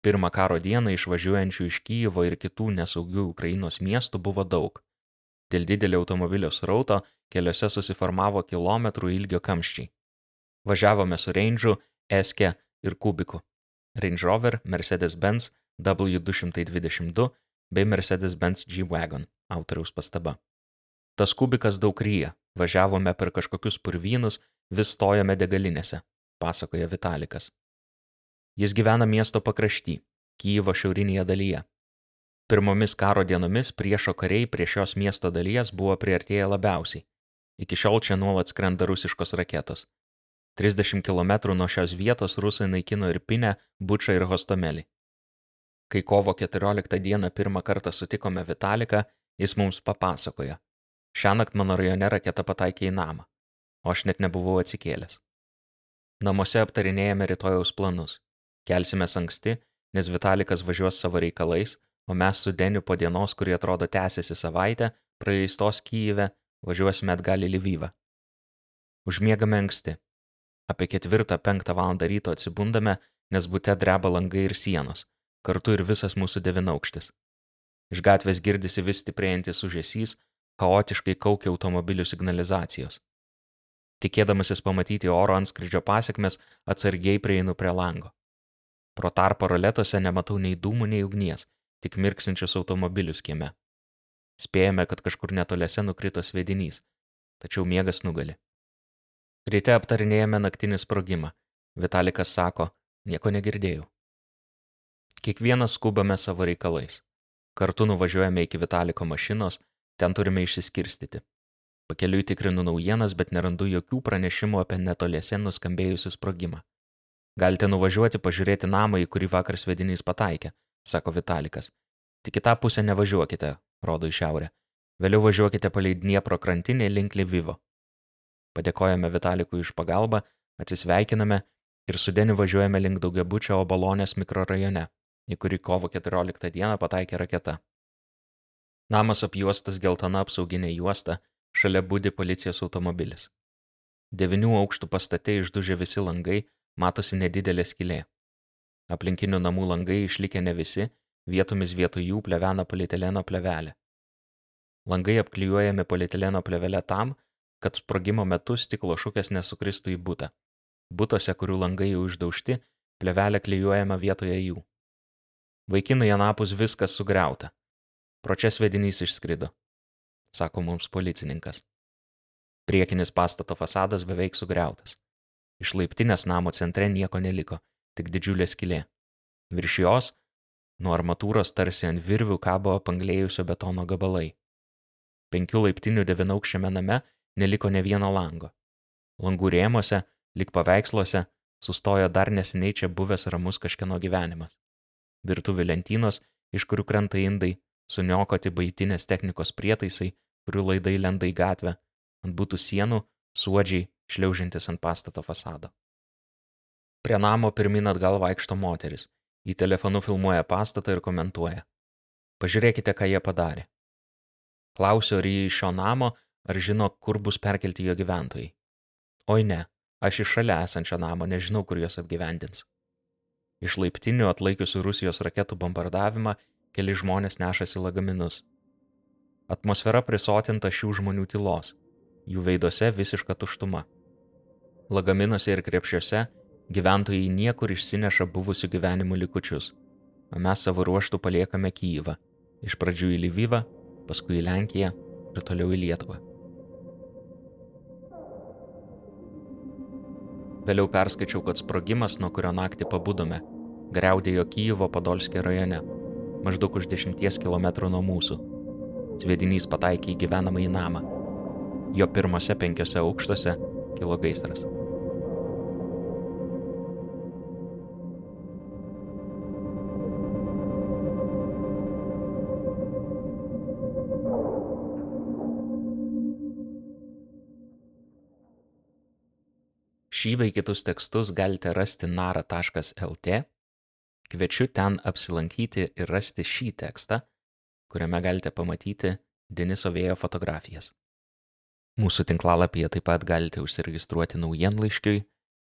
A: Pirmą karo dieną išvažiuojančių iš Kyjivo ir kitų nesaugių Ukrainos miestų buvo daug. Dėl didelio automobilio srauto keliuose susiformavo kilometrų ilgio kamščiai. Važiavome su Range'u, Eske ir Kubiku. Range Rover, Mercedes-Benz W222 bei Mercedes-Benz G-Wagon autoriaus pastaba. Tas kubikas daug ryja, važiavome per kažkokius purvynus, vis stojame degalinėse, pasakoja Vitalikas. Jis gyvena miesto pakrašty, Kyjivo šiaurinėje dalyje. Pirmomis karo dienomis priešo kariai prie šios miesto dalies buvo priartėję labiausiai. Iki šiol čia nuolat skrenda rusiškos raketos. 30 km nuo šios vietos rusai naikino ir Pinę, Bučą ir Hostomelį. Kai kovo 14 dieną pirmą kartą sutikome Vitaliką, jis mums papasakojo. Šią naktį mano rajone raketa pataikė į namą, o aš net nebuvau atsikėlęs. Namuose aptarinėjame rytojaus planus. Kelsime anksti, nes Vitalikas važiuos savo reikalais, o mes su Deniu po dienos, kuri atrodo tęsiasi savaitę, praleistos Kyjive, važiuosime atgal į Lyvyvą. Užmiegame anksti, Apie ketvirtą, penktą valandą ryto atsibundame, nes būte dreba langai ir sienos, kartu ir visas mūsų devinaukštis. Iš gatvės girdisi vis stiprėjantis užėsys, chaotiškai kaukia automobilių signalizacijos. Tikėdamasis pamatyti oro antskridžio pasiekmes, atsargiai prieinu prie lango. Pro tarpą roletose nematau nei dūmų, nei ugnies, tik mirksinčius automobilius kieme. Spėjame, kad kažkur netoliese nukrito svedinys, tačiau miegas nugali. Ryte aptarinėjame naktinį sprogimą. Vitalikas sako, nieko negirdėjau. Kiekvienas skubame savo reikalais. Kartu nuvažiuojame iki Vitaliko mašinos, ten turime išsiskirstyti. Pakeliui tikrinu naujienas, bet nerandu jokių pranešimų apie netoliese nuskambėjusių sprogimą. Galite nuvažiuoti pažiūrėti namą, į kurį vakar svedinys pataikė, sako Vitalikas. Tik į tą pusę nevažiuokite, rodo į šiaurę. Vėliau važiuokite palei Dniepro krantinę link Lyvivo. Padėkojame Vitalikui iš pagalbą, atsisveikiname ir su Deniu važiuojame link daugiabučio Obalonės mikrorajone, į kurį kovo 14 dieną pataikė raketa. Namas apjuostas geltona apsauginė juosta, šalia būdi policijos automobilis. Devinių aukštų pastate išdužė visi langai, matosi nedidelė skylė. Aplinkinių namų langai išlikę ne visi, vietomis vietoj jų plevena polietileno plevelė. Langai apklijuojami polietileno plevelė tam, kad sprogimo metu stiklo šukės nesukristų į būtą. Būtose, kurių langai jau išdaužti, plevelė klyjuojama vietoje jų. Vaikinai anapus viskas sugriauta. Pro čia svedinys išskrido, sako mums policininkas. Priekinis pastato fasadas beveik sugriautas. Iš laiptinės namo centre nieko neliko, tik didžiulė skylė. Virš jos, nuo armatūros tarsi ant virvių kabo panglėjusio betono gabalai. Penkių laiptinių devinaukščiame name neliko ne vieno lango. Langų rėmose, lik paveiksluose, sustojo dar neseniai čia buvęs ramus kažkieno gyvenimas. Virtuvių lentynos iš kurių krenta indai, suniokoti baitinės technikos prietaisai, kurių laidai lenda į gatvę, ant būtų sienų, suodžiai, šliaužintis ant pastato fasado. Prie namo pirmin atgal vaikšto moteris, į telefonų filmuoja pastatą ir komentuoja. Pažiūrėkite, ką jie padarė. Klausiu, ar jį iš šio namo, ar žino, kur bus perkelti jo gyventojai. Oi ne, aš iš šalia esančio namo nežinau, kur juos apgyvendins. Iš laiptinių atlaikiusių Rusijos raketų bombardavimą keli žmonės nešasi lagaminus. Atmosfera prisotinta šių žmonių tylos, jų veiduose visiška tuštuma. Lagaminuose ir krepšiuose gyventojai niekur išsineša buvusių gyvenimų likučius, o mes savo ruoštų paliekame Kyivą, iš pradžių į Lyvyvą, paskui į Lenkiją ir toliau į Lietuvą. Vėliau perskaičiau, kad sprogimas, nuo kurio naktį pabudome, greudėjo Kyjivo Podolskė rajone, maždaug už 10 km nuo mūsų. Sviedinys pataikė į gyvenamąjį namą. Jo pirmose penkiose aukštuose kilo gaisras. Šį bei kitus tekstus galite rasti nara.lt. Kviečiu ten apsilankyti ir rasti šį tekstą, kuriame galite pamatyti Deniso vėjo fotografijas. Mūsų tinklalapyje taip pat galite užsiregistruoti naujienlaiškiui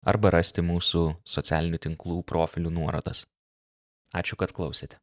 A: arba rasti mūsų socialinių tinklų profilių nuorodas. Ačiū, kad klausėte.